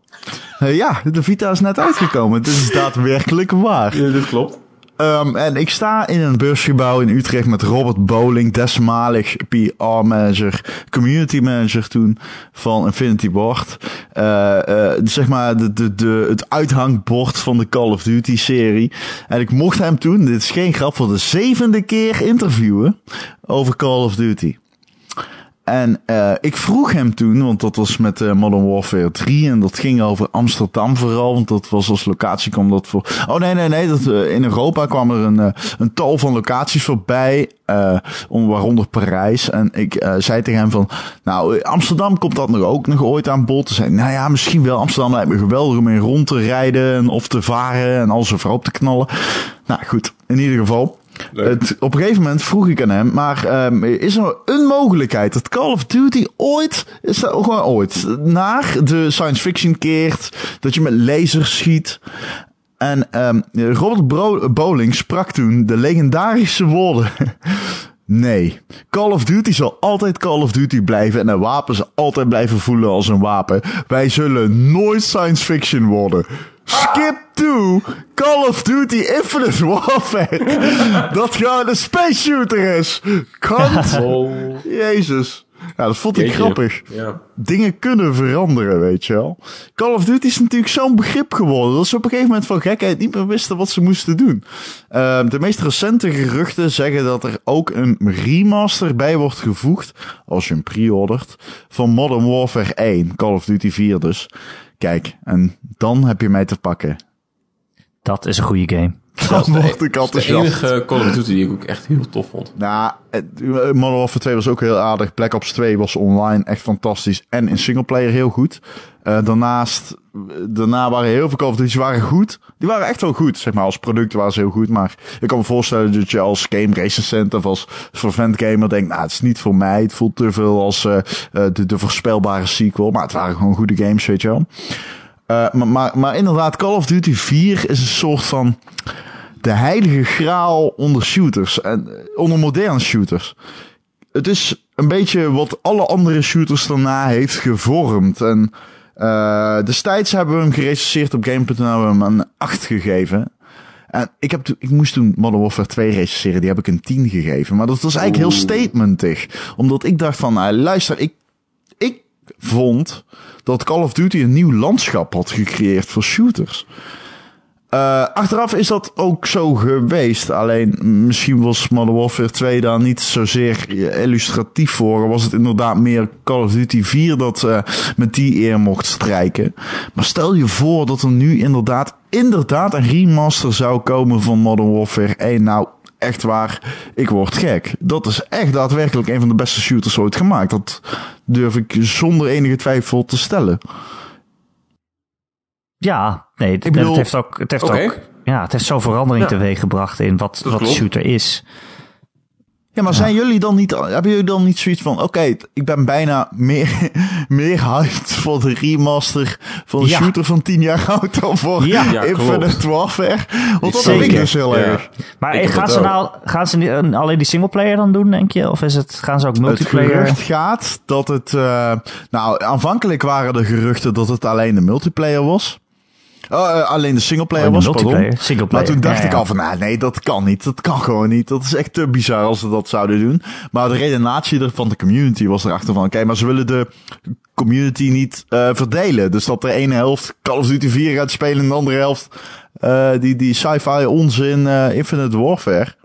ja, de Vita is net uitgekomen. Het is daadwerkelijk waar. Ja, dit klopt. Ehm, en ik sta in een beursgebouw in Utrecht met Robert Bowling, desmalig PR-manager, community manager toen van Infinity Ward. Eh, eh, zeg maar de, de, de, het uithangbord van de Call of Duty serie. En ik mocht hem toen, dit is geen grap, voor de zevende keer interviewen over Call of Duty. En eh, ik vroeg hem toen, want dat was met eh, Modern Warfare 3 en dat ging over Amsterdam vooral, want dat was als locatie kwam dat voor. Oh nee, nee, nee, dat, eh, in Europa kwam er een, een tal van locaties voorbij, waaronder Parijs. En ik zei tegen hem van, nou, Amsterdam komt dat nog ook nog ooit aan bod. Toen zei nou ja, misschien wel. Amsterdam lijkt me geweldig om in rond te rijden en of te varen en alles overhoop te knallen. Nou goed, in ieder geval. Op een gegeven moment vroeg ik aan hem, maar ehm, is er een mogelijkheid dat Call of Duty ooit, is dat gewoon ooit, naar de science fiction keert, dat je met lasers schiet? En ehm, Robert Bowling sprak toen de legendarische woorden. [laughs] Nee, Call of Duty zal altijd Call of Duty blijven en een wapen zal altijd blijven voelen als een wapen. Wij zullen nooit science fiction worden. Skip to Call of Duty Infinite Warfare. Dat gewoon een space shooter is. Kant. [laughs] Oh. Jezus. Ja, dat vond ik Jeetje. grappig. Ja. Dingen kunnen veranderen, weet je wel. Call of Duty is natuurlijk zo'n begrip geworden. Dat ze op een gegeven moment van gekheid niet meer wisten wat ze moesten doen. Ehm, de meest recente geruchten zeggen dat er ook een remaster bij wordt gevoegd. Als je hem pre-ordert. Van Modern Warfare 1. Call of Duty 4 dus. Kijk, en dan heb je mij te pakken. Dat is een goede game. Dan word ik Dat is de enige Call of Duty die ik ook echt heel tof vond. Nou, het- Modern Warfare 2 was ook heel aardig. Black Ops 2 was online echt fantastisch. En in singleplayer heel goed. Eh, daarnaast, daarna waren heel veel Call of Duty's waren goed. Die waren echt wel goed, zeg maar. Als product waren ze heel goed. Maar ik kan me voorstellen dat je als game recensent of als fervent gamer denkt... Nou, het is niet voor mij. Het voelt te veel als eh, eh, de, de voorspelbare sequel. Maar het waren gewoon goede games, weet je wel. Eh, maar, maar, maar inderdaad, Call of Duty 4 is een soort van de heilige graal onder shooters. En eh, onder moderne shooters. Het is een beetje wat alle andere shooters daarna heeft gevormd. En eh, destijds hebben we hem gerecenseerd op Game.nl. Hebben hem een 8 gegeven. En ik, heb ik moest toen Modern Warfare 2 recenseren. Die heb ik een 10 gegeven. Maar dat was eigenlijk heel statementig. Omdat ik dacht van, nou, luister, ik vond dat Call of Duty een nieuw landschap had gecreëerd voor shooters. Eh, achteraf is dat ook zo geweest. Alleen misschien was Modern Warfare 2 daar niet zozeer illustratief voor. Was het inderdaad meer Call of Duty 4 dat eh, met die eer mocht strijken. Maar stel je voor dat er nu inderdaad, inderdaad een remaster zou komen van Modern Warfare 1. Nou, echt waar, ik word gek. Dat is echt daadwerkelijk een van de beste shooters ooit gemaakt. Dat durf ik zonder enige twijfel te stellen. Ja, nee, het, bedoel- het heeft ook, het heeft ook, ja, het heeft zo'n verandering Ja. teweeg gebracht in wat, wat klopt. shooter is. Ja, maar zijn jullie dan niet, hebben jullie dan niet zoiets van, oké, ik ben bijna meer, [laughs] meer hyped voor de remaster van de Ja. shooter van 10 jaar oud dan voor Ja. Ja, Infinite Warfare? Want dat heb ik Zeker. dus heel Ja. erg. Maar Ik eh, gaan het ze ook. nou gaan ze niet, alleen die singleplayer dan doen, denk je? Of is het, gaan ze ook Het multiplayer? gerucht gaat dat het, eh, nou, aanvankelijk waren de geruchten dat het alleen de multiplayer was. Oh, eh, alleen de singleplayer Oh, was, multiplayer, pardon. singleplayer, Maar toen dacht ja, ik ja. al van, nou, nee, dat kan niet. Dat kan gewoon niet. Dat is echt te bizar als ze dat zouden doen. Maar de redenatie er van de community was erachter van, oké, maar ze willen de community niet eh, verdelen. Dus dat de ene helft Call of Duty 4 gaat spelen en de andere helft eh, die, die sci-fi onzin eh, Infinite Warfare.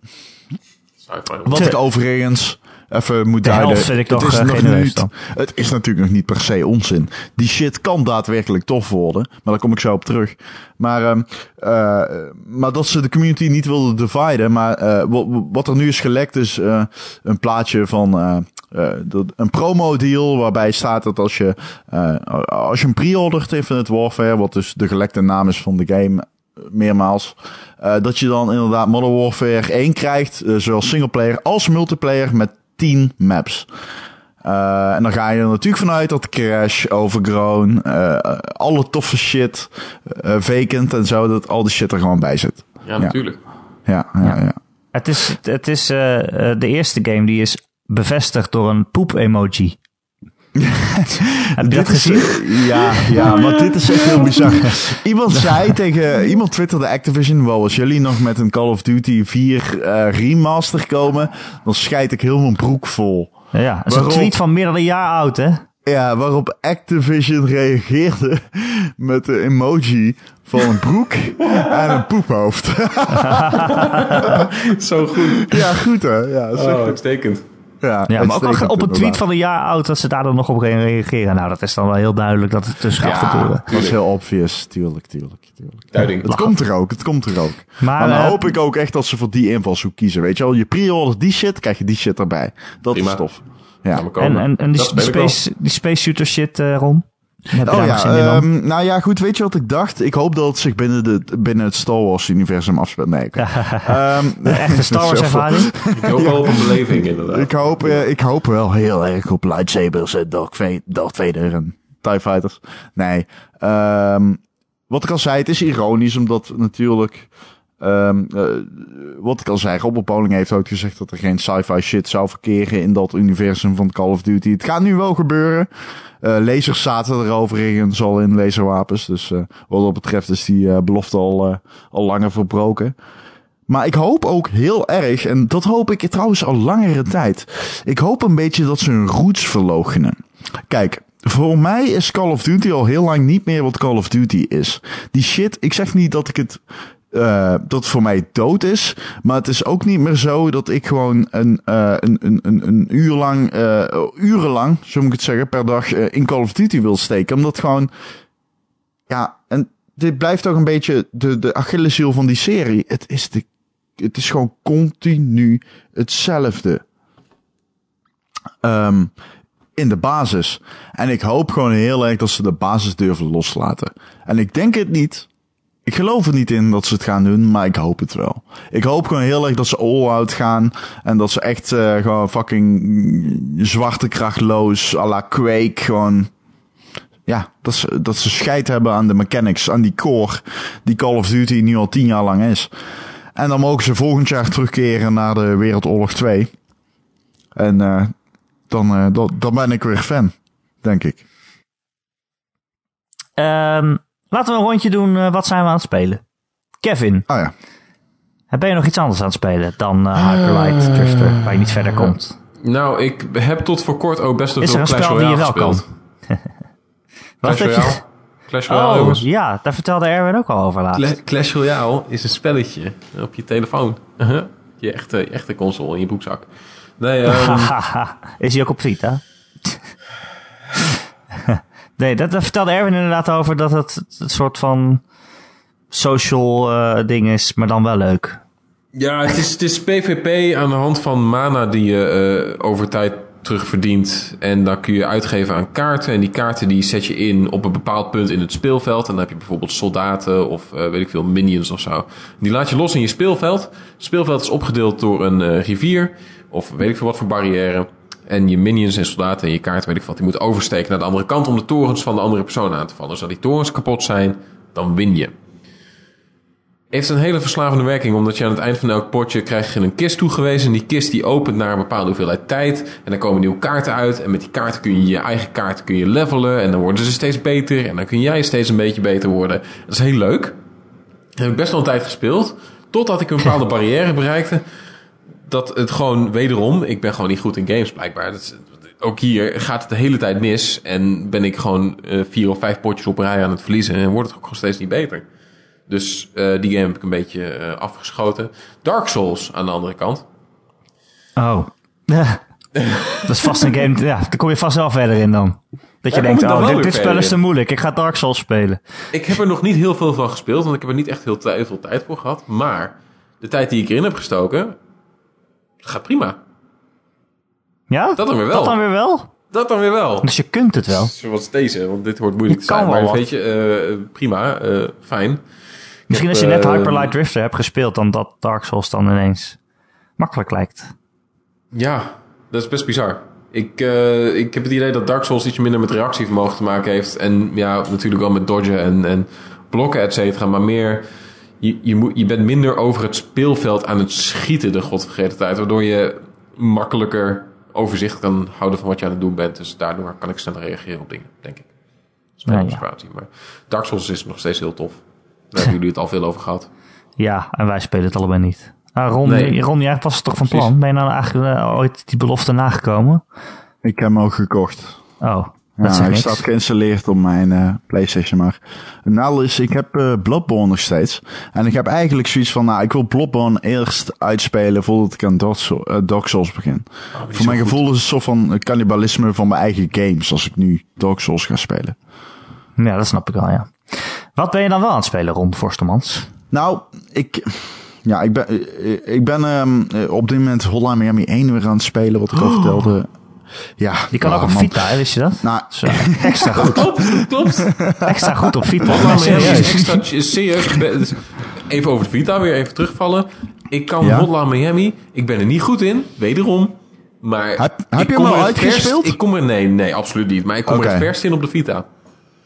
Sci-fi. Wat ik overigens even moet De duiden. vind ik het is eh, nog niet. Het is natuurlijk nog niet per se onzin. Die shit kan daadwerkelijk tof worden. Maar daar kom ik zo op terug. Maar, ehm, eh, maar dat ze de community niet wilden dividen. Maar eh, wat, wat er nu is gelekt is een plaatje van... een promo deal waarbij staat dat als je, als je een pre-ordert Infinite Warfare, wat dus de gelekte naam is van de game, meermaals. eh, dat je dan inderdaad Modern Warfare 1 krijgt, eh, zowel singleplayer als multiplayer met 10 maps. Eh, en dan ga je er natuurlijk vanuit dat Crash, Overgrown, eh, alle toffe shit, eh vacant en zo, dat al die shit er gewoon bij zit. Ja, natuurlijk. Ja, ja, ja. Ja. Het is, het is de eerste game die is bevestigd door een poep-emoji. Heb je dat is- gezien? ja, ja, maar dit is echt heel bizar. [laughs] Iemand zei tegen, iemand twitterde Activision, wel als jullie nog met een Call of Duty 4 eh, remaster komen, dan scheid ik heel mijn broek vol. Ja, dat is een tweet van meer dan een jaar oud, hè? Ja, waarop Activision reageerde met de emoji van een broek [laughs] en een poephoofd. [laughs] Zo goed. ja, goed hè. Ja, zo- Oh, uitstekend. Ja, Ja, maar ook uitstekend, op een tweet inderdaad. van een jaar oud dat ze daar dan nog op reageren. Nou, dat is dan wel heel duidelijk dat het gaat Ja, gebeuren. dat is heel obvious. Tuurlijk, tuurlijk, tuurlijk. Duiding. Het komt er ook, het komt er ook. Maar, Maar, dan eh, hoop ik ook echt dat ze voor die invalshoek kiezen. Weet je wel, je pre-order die shit, krijg je die shit erbij. Dat Prima. is tof. Ja. maar komen. En, en, en die, die, space, die space shooter shit, eh Ron? Heb Oh ja, zin in dan? ehm, nou ja, goed, weet je wat ik dacht? Ik hoop dat het zich binnen, de, binnen het Star Wars universum afspeelt. Nee. [laughs] Ehm, De echte Star Wars [laughs] zoveel- ervaring? Ik hoop wel op een beleving, inderdaad. Ik hoop, eh, ik hoop wel heel erg op lightsabers en Darth Vader en TIE Fighters. Nee. ehm, wat ik al zei, het is ironisch, omdat natuurlijk... ehm, eh, wat ik al zei, Robert heeft ook gezegd dat er geen sci-fi shit zou verkeren in dat universum van Call of Duty. Het gaat nu wel gebeuren. Eh lasers zaten er overigens al in laserwapens. Dus eh, wat dat betreft is die belofte al, al langer verbroken. Maar ik hoop ook heel erg, en dat hoop ik trouwens al langere tijd. Ik hoop een beetje dat ze hun roots verloochenen. Kijk, voor mij is Call of Duty al heel lang niet meer wat Call of Duty is. Die shit, ik zeg niet dat ik het. Eh, dat voor mij dood is. Maar het is ook niet meer zo dat ik gewoon een, eh, een, een, een, uur lang, eh, urenlang, zo moet ik het zeggen, per dag in Call of Duty wil steken. Omdat gewoon, ja, en dit blijft toch een beetje de, de Achilleshiel van die serie. Het is, de, het is gewoon continu hetzelfde. Ehm, in de basis. En ik hoop gewoon heel erg dat ze de basis durven loslaten. En ik denk het niet. Ik geloof er niet in dat ze het gaan doen, maar ik hoop het wel. Ik hoop gewoon heel erg dat ze all-out gaan. En dat ze echt uh, gewoon fucking zwarte krachtloos, à la Quake, gewoon... Ja, dat ze, dat ze scheid hebben aan de mechanics, aan die core die Call of Duty nu al tien jaar lang is. En dan mogen ze volgend jaar terugkeren naar de Wereldoorlog 2. En uh, dan, uh, dan, ben ik weer fan, denk ik. Um, laten we een rondje doen. Uh, wat zijn we aan het spelen? Kevin. Oh ja. Ben je nog iets anders aan het spelen dan uh, Hyperlight Drifter, waar je niet verder komt? Nou, ik heb tot voor kort ook best wel veel Clash Royale gespeeld. [laughs] Wat Clash Royale? Clash Royale, oh, ja, daar vertelde Erwin ook al over laatst. Cla Clash Royale is een spelletje op je telefoon. je, echte, je echte console in je broekzak. Nee, um... [laughs] is hij ook op Vita? [laughs] nee, dat, dat, vertelde Erwin inderdaad over dat het een soort van social uh, ding is, maar dan wel leuk. Ja, het is, het is PvP aan de hand van mana die je uh, over tijd terugverdient. En dan kun je uitgeven aan kaarten. En die kaarten die zet je in op een bepaald punt in het speelveld. En dan heb je bijvoorbeeld soldaten of uh, weet ik veel, minions of zo. Die laat je los in je speelveld. Het speelveld is opgedeeld door een rivier. Of weet ik veel wat voor barrière. En je minions en soldaten en je kaarten, weet ik wat, die moeten oversteken naar de andere kant om de torens van de andere persoon aan te vallen. Dus als die torens kapot zijn, dan win je. Heeft een hele verslavende werking, omdat je aan het eind van elk potje krijg je een kist toegewezen. En die kist die opent naar een bepaalde hoeveelheid tijd. En dan komen nieuwe kaarten uit. En met die kaarten kun je je eigen kaarten kun je levelen. En dan worden ze steeds beter. En dan kun jij steeds een beetje beter worden. Dat is heel leuk. Dat heb ik best wel een tijd gespeeld. Totdat ik een bepaalde [laughs] barrière bereikte dat het gewoon wederom, ik ben gewoon niet goed in games blijkbaar. Dat is, ook hier gaat het de hele tijd mis en ben ik gewoon uh, vier of vijf potjes op rij aan het verliezen en wordt het ook gewoon steeds niet beter. Dus uh, die game heb ik een beetje uh, afgeschoten. Dark Souls aan de andere kant. Oh. [laughs] dat is vast een game. Ja, daar kom je vast wel verder in dan. Dat je denkt, oh, dit, dit spel is te moeilijk. Ik ga Dark Souls spelen. Ik heb er nog niet heel veel van gespeeld, want ik heb er niet echt heel veel tijd voor gehad. Maar de tijd die ik erin heb gestoken, gaat prima. Ja? Dat dan weer wel. Dat dan weer wel? Dat dan weer wel. Dus je kunt het wel. Zoals deze, want dit wordt moeilijk Je te zijn. kan wel Maar wat. weet je, uh, prima, uh, fijn. Misschien heb, als je net eh, Hyperlight Drifter hebt gespeeld, dan dat Dark Souls dan ineens makkelijk lijkt. Ja, dat is best bizar. Ik, uh, ik heb het idee dat Dark Souls iets minder met reactievermogen te maken heeft. En ja, natuurlijk wel met dodgen en, en blokken, et cetera. Maar meer, je, je, moet, je bent minder over het speelveld aan het schieten de godvergeten tijd. Waardoor je makkelijker overzicht kan houden van wat je aan het doen bent. Dus daardoor kan ik sneller reageren op dingen, denk ik. Dat is mijn ja. Maar Dark Souls is nog steeds heel tof. Daar hebben jullie het al veel over gehad. [laughs] Ja, en wij spelen het allebei niet. Ah, Ron, Nee. Ron, jij was het toch van Precies. plan? Ben je nou eigenlijk eh, ooit die belofte nagekomen? Ik heb hem ook gekocht. Oh, dat Ja, hij niks. staat geïnstalleerd op mijn eh, PlayStation. Maar het nadeel is, ik heb eh, Bloodborne nog steeds. En ik heb eigenlijk zoiets van, nou, ik wil Bloodborne eerst uitspelen voordat ik aan Dark Souls, eh, Dark Souls begin. Voor mijn gevoel is het een soort van cannibalisme van mijn eigen games als ik nu Dark Souls ga spelen. Ja, dat snap ik wel, ja. Wat ben je dan wel aan het spelen, Ron Forstemans? Nou, ik, ja, ik ben, ik ben ehm, eh, op dit moment Hotline Miami 1 weer aan het spelen, wat ik al vertelde. Ja, Die kan ook op man. Vita, hè, wist je dat? Nou, Zo, [laughs] extra goed. Klopt, klopt. Extra goed op Vita. Serieus. extra Even over de Vita, weer even terugvallen. Ik kan Ja? Hotline Miami. Ik ben er niet goed in, wederom. Maar Heb- je hem al uitgespeeld? Ik kom er, nee, nee, absoluut niet. Maar ik kom er het verst in op de Vita.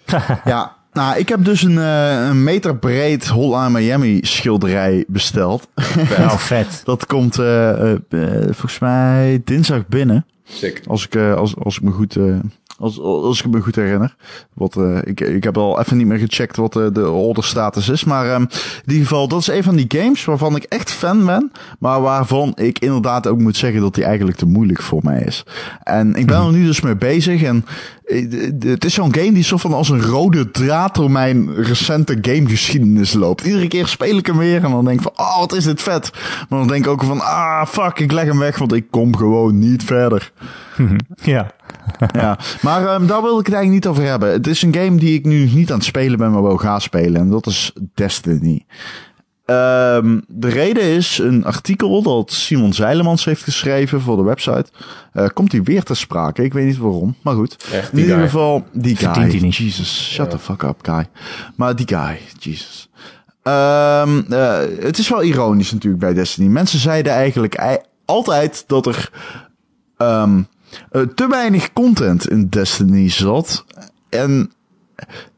[laughs] Ja, nou, ik heb dus een, eh, een meter breed Hotline Miami schilderij besteld. [laughs] Oh, vet. Dat komt eh, eh, volgens mij dinsdag binnen. Sick. Als ik, eh, als, als ik me goed, eh, als, als ik me goed herinner. Wat, eh, ik, ik heb al even niet meer gecheckt wat eh, de order status is. Maar ehm, in ieder geval, dat is een van die games waarvan ik echt fan ben. Maar waarvan ik inderdaad ook moet zeggen dat die eigenlijk te moeilijk voor mij is. En ik ben er nu dus mee bezig. En eh, het is zo'n game die soort van als een rode draad door mijn recente gamegeschiedenis loopt. Iedere keer speel ik hem weer en dan denk ik van, oh, wat is dit vet. Maar dan denk ik ook van, ah, fuck, ik leg hem weg, want ik kom gewoon niet verder. Ja. [laughs] ja, maar ehm, daar wil ik het eigenlijk niet over hebben. Het is een game die ik nu niet aan het spelen ben, maar wel ga spelen. En dat is Destiny. Ehm, de reden is een artikel dat Simon Zeilemans heeft geschreven voor de website. Eh, komt hij weer te sprake? Ik weet niet waarom, maar goed. Echt, In die ieder guy. geval, die guy. Hij niet. Jesus, shut the fuck up, guy. Maar die guy, Jesus. Eh, het is wel ironisch natuurlijk bij Destiny. Mensen zeiden eigenlijk ei- altijd dat er ehm, eh, te weinig content in Destiny zat. En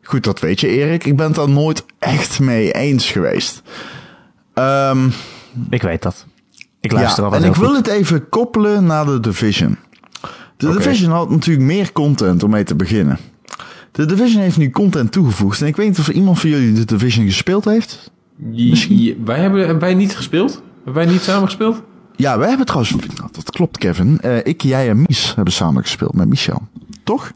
goed, dat weet je Erik. Ik ben het daar nooit echt mee eens geweest. Ehm, Ik weet dat. Ik luister ja, altijd en ik wil het even koppelen naar de Division. De. Division had natuurlijk meer content om mee te beginnen. De Division heeft nu content toegevoegd. En ik weet niet of er iemand van jullie de Division gespeeld heeft. Je- je- wij hebben, hebben wij niet gespeeld? Hebben wij niet samen gespeeld? Ja, wij hebben trouwens... Dat klopt, Kevin. Eh, ik, jij en Mies hebben samen gespeeld met Michel. Toch?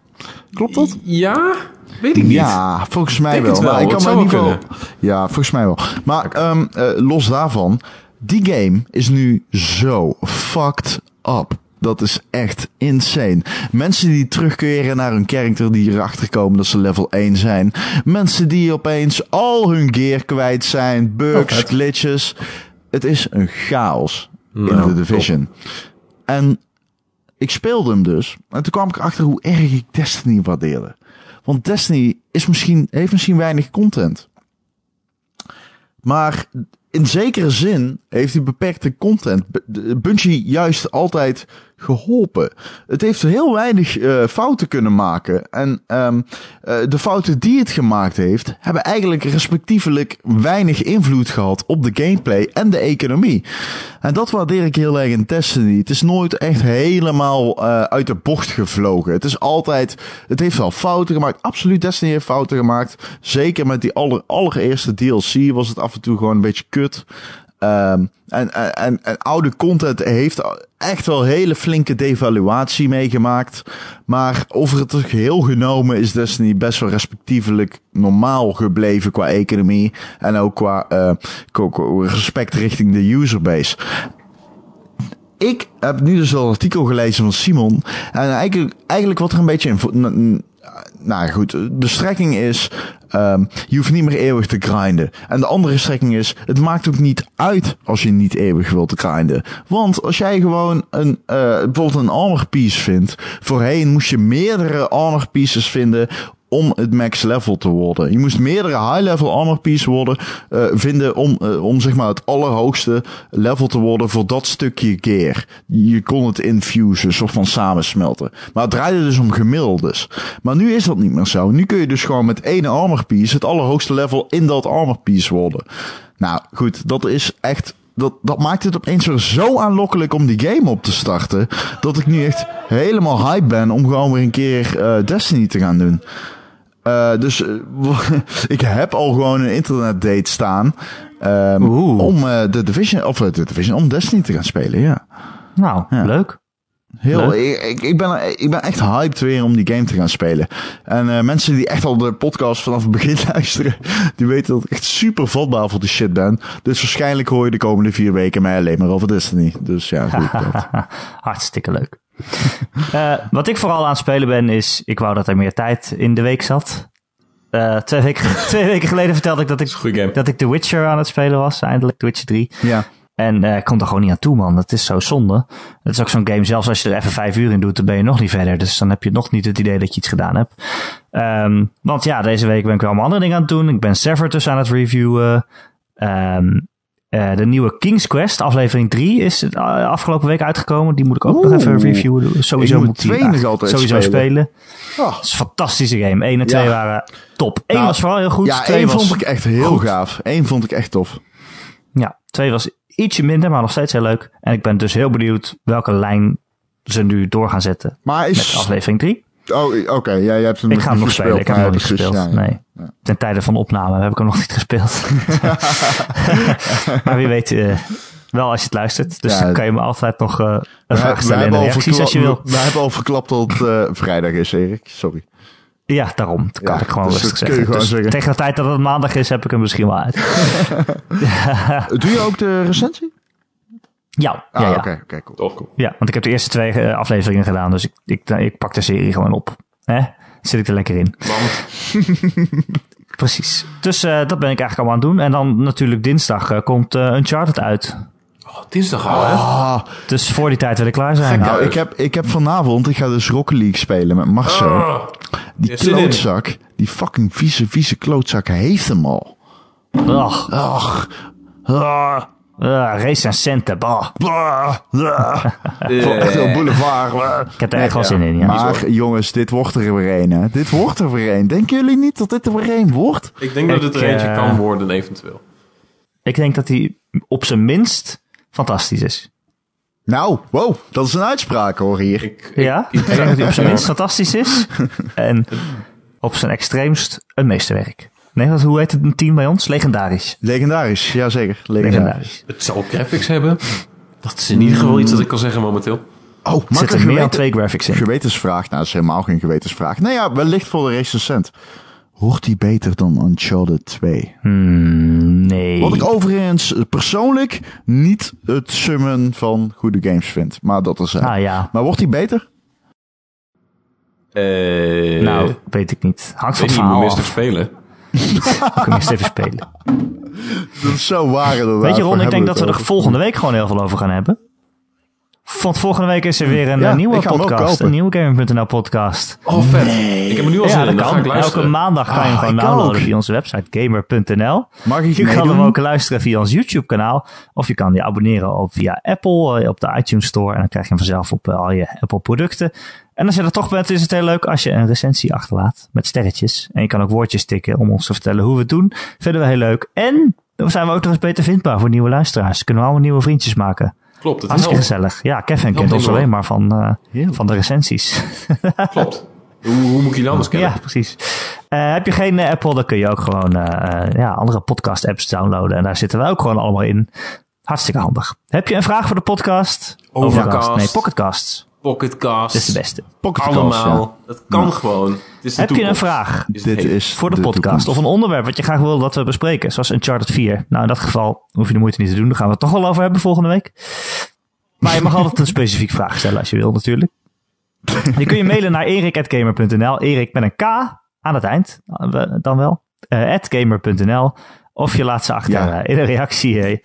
Klopt dat? Ja, weet ik niet. Ja, volgens mij wel. Maar ik kan wel ieder geval. Ja, volgens mij wel. Maar los daarvan, die game is nu zo fucked up. Dat is echt insane. Mensen die terugkeren naar hun character die erachter komen dat ze level 1 zijn. Mensen die opeens al hun gear kwijt zijn. Bugs, Oh, glitches. Het is een chaos in Nou, de Division. En ik speelde hem dus. En toen kwam ik erachter hoe erg ik Destiny waardeerde. Want Destiny is misschien, heeft misschien weinig content. Maar in zekere zin heeft die beperkte content Bungie juist altijd geholpen. Het heeft heel weinig eh, fouten kunnen maken. En ehm, eh, de fouten die het gemaakt heeft, hebben eigenlijk respectievelijk weinig invloed gehad op de gameplay en de economie. En dat waardeer ik heel erg in Destiny. Het is nooit echt helemaal eh, uit de bocht gevlogen. Het is altijd, het heeft wel fouten gemaakt. Absoluut, Destiny heeft fouten gemaakt. Zeker met die aller, allereerste DLC was het af en toe gewoon een beetje kut. Ehm, en, en, en, oude content heeft echt wel hele flinke devaluatie meegemaakt. Maar over het geheel genomen is Destiny best wel respectievelijk normaal gebleven qua economie. En ook qua, qua respect richting de userbase. Ik heb nu dus al een artikel gelezen van Simon. En eigenlijk, eigenlijk wat er een beetje in. Nou goed, de strekking is. ehm, je hoeft niet meer eeuwig te grinden. En de andere strekking is. Het maakt ook niet uit als je niet eeuwig wilt grinden. Want als jij gewoon een, eh, bijvoorbeeld een armor piece vindt. Voorheen moest je meerdere armor pieces vinden om het max level te worden. Je moest meerdere high level armor pieces worden, eh, vinden om, eh, om zeg maar het allerhoogste level te worden voor dat stukje gear. Je kon het infusen, soort van samensmelten. Maar het draaide dus om gemiddeldes. Maar nu is dat niet meer zo. Nu kun je dus gewoon met één armor piece het allerhoogste level in dat armor piece worden. Nou goed, dat is echt dat, dat maakt het opeens weer zo aanlokkelijk om die game op te starten. Dat ik nu echt helemaal hype ben om gewoon weer een keer eh, Destiny te gaan doen. Eh, dus eh, [laughs] ik heb al gewoon een internetdate staan. Oeh. om eh, de Division, of de Division, om Destiny te gaan spelen, ja. Nou, Ja. leuk. Heel, ik, ik, ben, ik ben echt hyped weer om die game te gaan spelen. En eh, mensen die echt al de podcast vanaf het begin [laughs] luisteren, die weten dat ik echt super vatbaar voor die shit ben. Dus waarschijnlijk hoor je de komende vier weken mij alleen maar over Destiny. Dus ja, goed. [laughs] Hartstikke leuk. [laughs] Eh, wat ik vooral aan het spelen ben, is... Ik wou dat er meer tijd in de week zat. Eh, twee, weken, twee weken geleden vertelde ik dat ik, dat ik The Witcher aan het spelen was. Eindelijk, The Witcher 3. Ja. En eh, ik kom er gewoon niet aan toe, man. Dat is zo zonde. Het is ook zo'n game, zelfs als je er even vijf uur in doet, dan ben je nog niet verder. Dus dan heb je nog niet het idee dat je iets gedaan hebt. Ehm, want ja, deze week ben ik wel allemaal andere dingen aan het doen. Ik ben Sever dus aan het reviewen. Ehm, eh, de nieuwe King's Quest, aflevering 3, is het, eh, afgelopen week uitgekomen. Die moet ik ook nog even reviewen. Sowieso moet die altijd sowieso spelen. spelen. Oh. Het is een fantastische game. 1 en 2 Ja. waren top. 1 Nou, was vooral heel goed. Ja, twee één was vond ik echt heel gaaf. Eén vond ik echt tof. Ja, 2 was ietsje minder, maar nog steeds heel leuk. En ik ben dus heel benieuwd welke lijn ze nu door gaan zetten Maar met is... aflevering 3. Oh, oké. Ja, jij hebt hem Ik ga hem nog spelen. Ik heb hem nog niet gespeeld. ja, ja. Nee. Ten tijde van opname heb ik hem nog niet gespeeld. [laughs] maar wie weet, eh, wel als je het luistert. Dus Ja, dan kan je me altijd nog eh, een We- vraag we stellen in de reacties als je wil. verkla- We hebben al verklapt dat eh, vrijdag is, Erik. Sorry. Ja, daarom. Dat kan Ja, ik gewoon dus rustig zeggen. Dus zeggen. tegen de tijd dat het maandag is, heb ik hem misschien wel uit. [laughs] Doe je ook de recensie? Ja, Ah, ja, ja. oké, oké, cool. Tof. cool. ja, want ik heb de eerste twee eh, afleveringen gedaan, dus ik, ik, ik pak de serie gewoon op. Hè? Zit ik er lekker in. [laughs] Precies. Dus eh, dat ben ik eigenlijk allemaal aan het doen. En dan natuurlijk dinsdag eh, komt eh, Uncharted uit. Oh, dinsdag al, hè? Ah, Dus voor die tijd wil ik klaar zijn. nou, ik heb, ik heb vanavond, ik ga dus Rocket League spelen met Marcel. Ah, die klootzak, die fucking vieze, vieze klootzak heeft hem al. Ach, Ach, ah, recensenten. bah. ah, ah. Eh, Voor echt een boulevard. ah. Ik heb er echt wel ja. zin in, ja. Maar jongens, dit wordt er weer een. Hè. Dit wordt er weer een. Denken jullie niet dat dit er weer een wordt? Ik denk dat het er eentje eh, kan worden, eventueel. Ik denk dat hij op zijn minst fantastisch is. Nou, wow, dat is een uitspraak hoor hier. Ik, Ja, ik denk dat hij op zijn minst fantastisch is. [laughs] En op zijn extreemst een meesterwerk. Nee, wat, hoe heet het een team bij ons? Legendarisch. Legendarisch, jazeker. Legendarisch. Legendarisch. Het zal graphics hebben. Dat is in ieder geval iets dat ik kan zeggen momenteel. Oh, Er zitten meer dan twee graphics in. gewetensvraag? Nou, dat is helemaal geen gewetensvraag. Nou ja, wellicht voor de recensent. Hoort die beter dan Uncharted 2? Hmm, nee. Wat ik overigens persoonlijk niet het summen van goede games vind. Maar dat is... Ah ja, Maar wordt die beter? Eh, nou, weet ik niet. Hangt van het moet verhaal af. even spelen. Ik kan eerst even spelen. [laughs] Dat is zo waar inderdaad. Weet je Ron, ik denk dat we er volgende week gewoon heel veel over gaan hebben. Want volgende week is er weer een Ja, eh, nieuwe ik ga hem ook podcast. kopen. Een nieuwe Gaming.nl podcast. Oh, vet. Ik heb er nu al zin Ja, in. ga ik. Elke maandag kan je hem Ah, gewoon ik downloaden ook. via onze website gamer.nl. ik Je kan hem ook luisteren via ons YouTube kanaal. Of je kan je abonneren op via Apple, eh, op de iTunes Store. En dan krijg je hem vanzelf op eh, al je Apple producten. En als je er toch bent, is het heel leuk als je een recensie achterlaat met sterretjes. En je kan ook woordjes tikken om ons te vertellen hoe we het doen. Vinden we heel leuk. En dan zijn we ook nog eens beter vindbaar voor nieuwe luisteraars. Kunnen we allemaal nieuwe vriendjes maken. Klopt, het Hartstikke helpt. gezellig. Ja, Kevin kent ons alleen maar van, eh, van de recensies. [laughs] Klopt. Hoe, hoe moet ik jullie anders kennen? Ja, precies. Eh, heb je geen eh, Apple, dan kun je ook gewoon ja, andere podcast-apps downloaden. En daar zitten we ook gewoon allemaal in. Hartstikke handig. Heb je een vraag voor de podcast? Overcast. Nee, Pocketcasts. Pocketcast. Dat is de beste. Pocketcast, Allemaal. Dat kan gewoon. Het is de Heb je een vraag Is Dit is voor de, podcast? toekomst. Of een onderwerp wat je graag wil dat we bespreken? Zoals Uncharted 4. Nou, in dat geval hoef je de moeite niet te doen. Daar gaan we het toch wel over hebben volgende week. Maar je mag altijd een specifiek vraag stellen als je wil natuurlijk. Je kun je mailen naar erik.gamer.nl. Erik met een K aan het eind. eh, Dan wel. eh @gamer.nl. Of je laat ze achter Ja. eh, in een reactie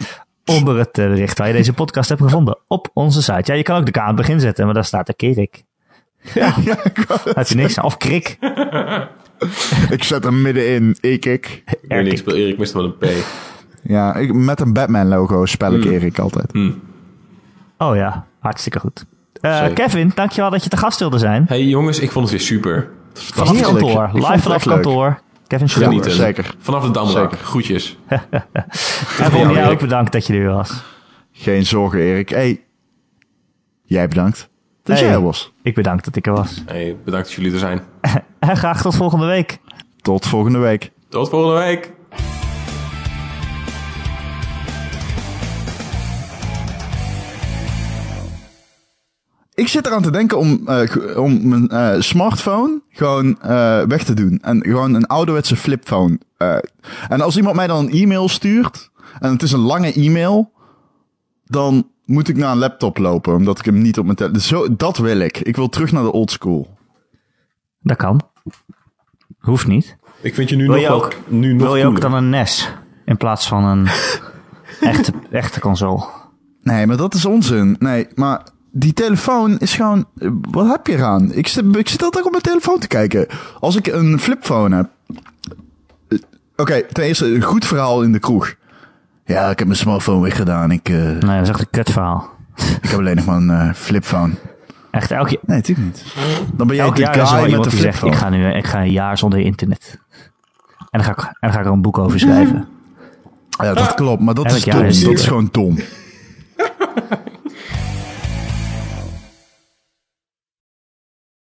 onder het eh, bericht waar je deze podcast hebt gevonden. Op onze site. Ja, je kan ook de K aan het begin zetten. Maar daar staat de Erik. Ja, [laughs] had je niks aan. Of Krik. [laughs] Ik zet hem middenin. Ik, ik. Niet, ik speel Erik meestal met een P. Ja, ik, met een Batman logo spel ik Hmm. Erik altijd. Oh ja, hartstikke goed. Eh, Zeker. Kevin, dankjewel dat je te gast wilde zijn. Hey jongens, ik vond het weer super. Vanaf het kantoor, live vanaf kantoor. Kevin Schroeder. Zeker. Vanaf de Damrak. Zeker. Groetjes. [laughs] En jou, Ron, jij ook bedankt dat je er weer was. Geen zorgen, Erik. Hey, jij bedankt dat Hey. jij er was. Ik bedankt dat ik er was. Hey, bedankt dat jullie er zijn. En [laughs] graag tot volgende week. Tot volgende week. Tot volgende week. Ik zit eraan te denken om, eh, ge- om mijn eh, smartphone gewoon eh, weg te doen. En gewoon een ouderwetse flipphone. eh. en als iemand mij dan een e-mail stuurt, en het is een lange e-mail, dan moet ik naar een laptop lopen, omdat ik hem niet op mijn telefoon... Zo, dat wil ik. Ik wil terug naar de old school. Dat kan. Hoeft niet. Ik vind je nu Wil nog je wel, nu nog Wil je ook dan een NES in plaats van een [laughs] echte, echte console? Nee, maar dat is onzin. Nee, maar die telefoon is gewoon... Wat heb je eraan? Ik zit, ik zit altijd op mijn telefoon te kijken. Als ik een flipphone heb... eh, Oké, ten eerste een goed verhaal in de kroeg. Ja, ik heb mijn smartphone weggedaan. Ik, eh, Nee, dat is echt een kutverhaal. ik heb alleen nog maar een eh, flipphone. Echt, elk, jaar- Nee, natuurlijk niet. Dan ben jij elk wel guy met de die zegt, flipphone. ik ga nu ik ga een jaar zonder internet. En dan ga ik, en dan ga ik er een boek over schrijven. Ja, dat klopt. Maar dat Elk is dom. Dat is gewoon dom.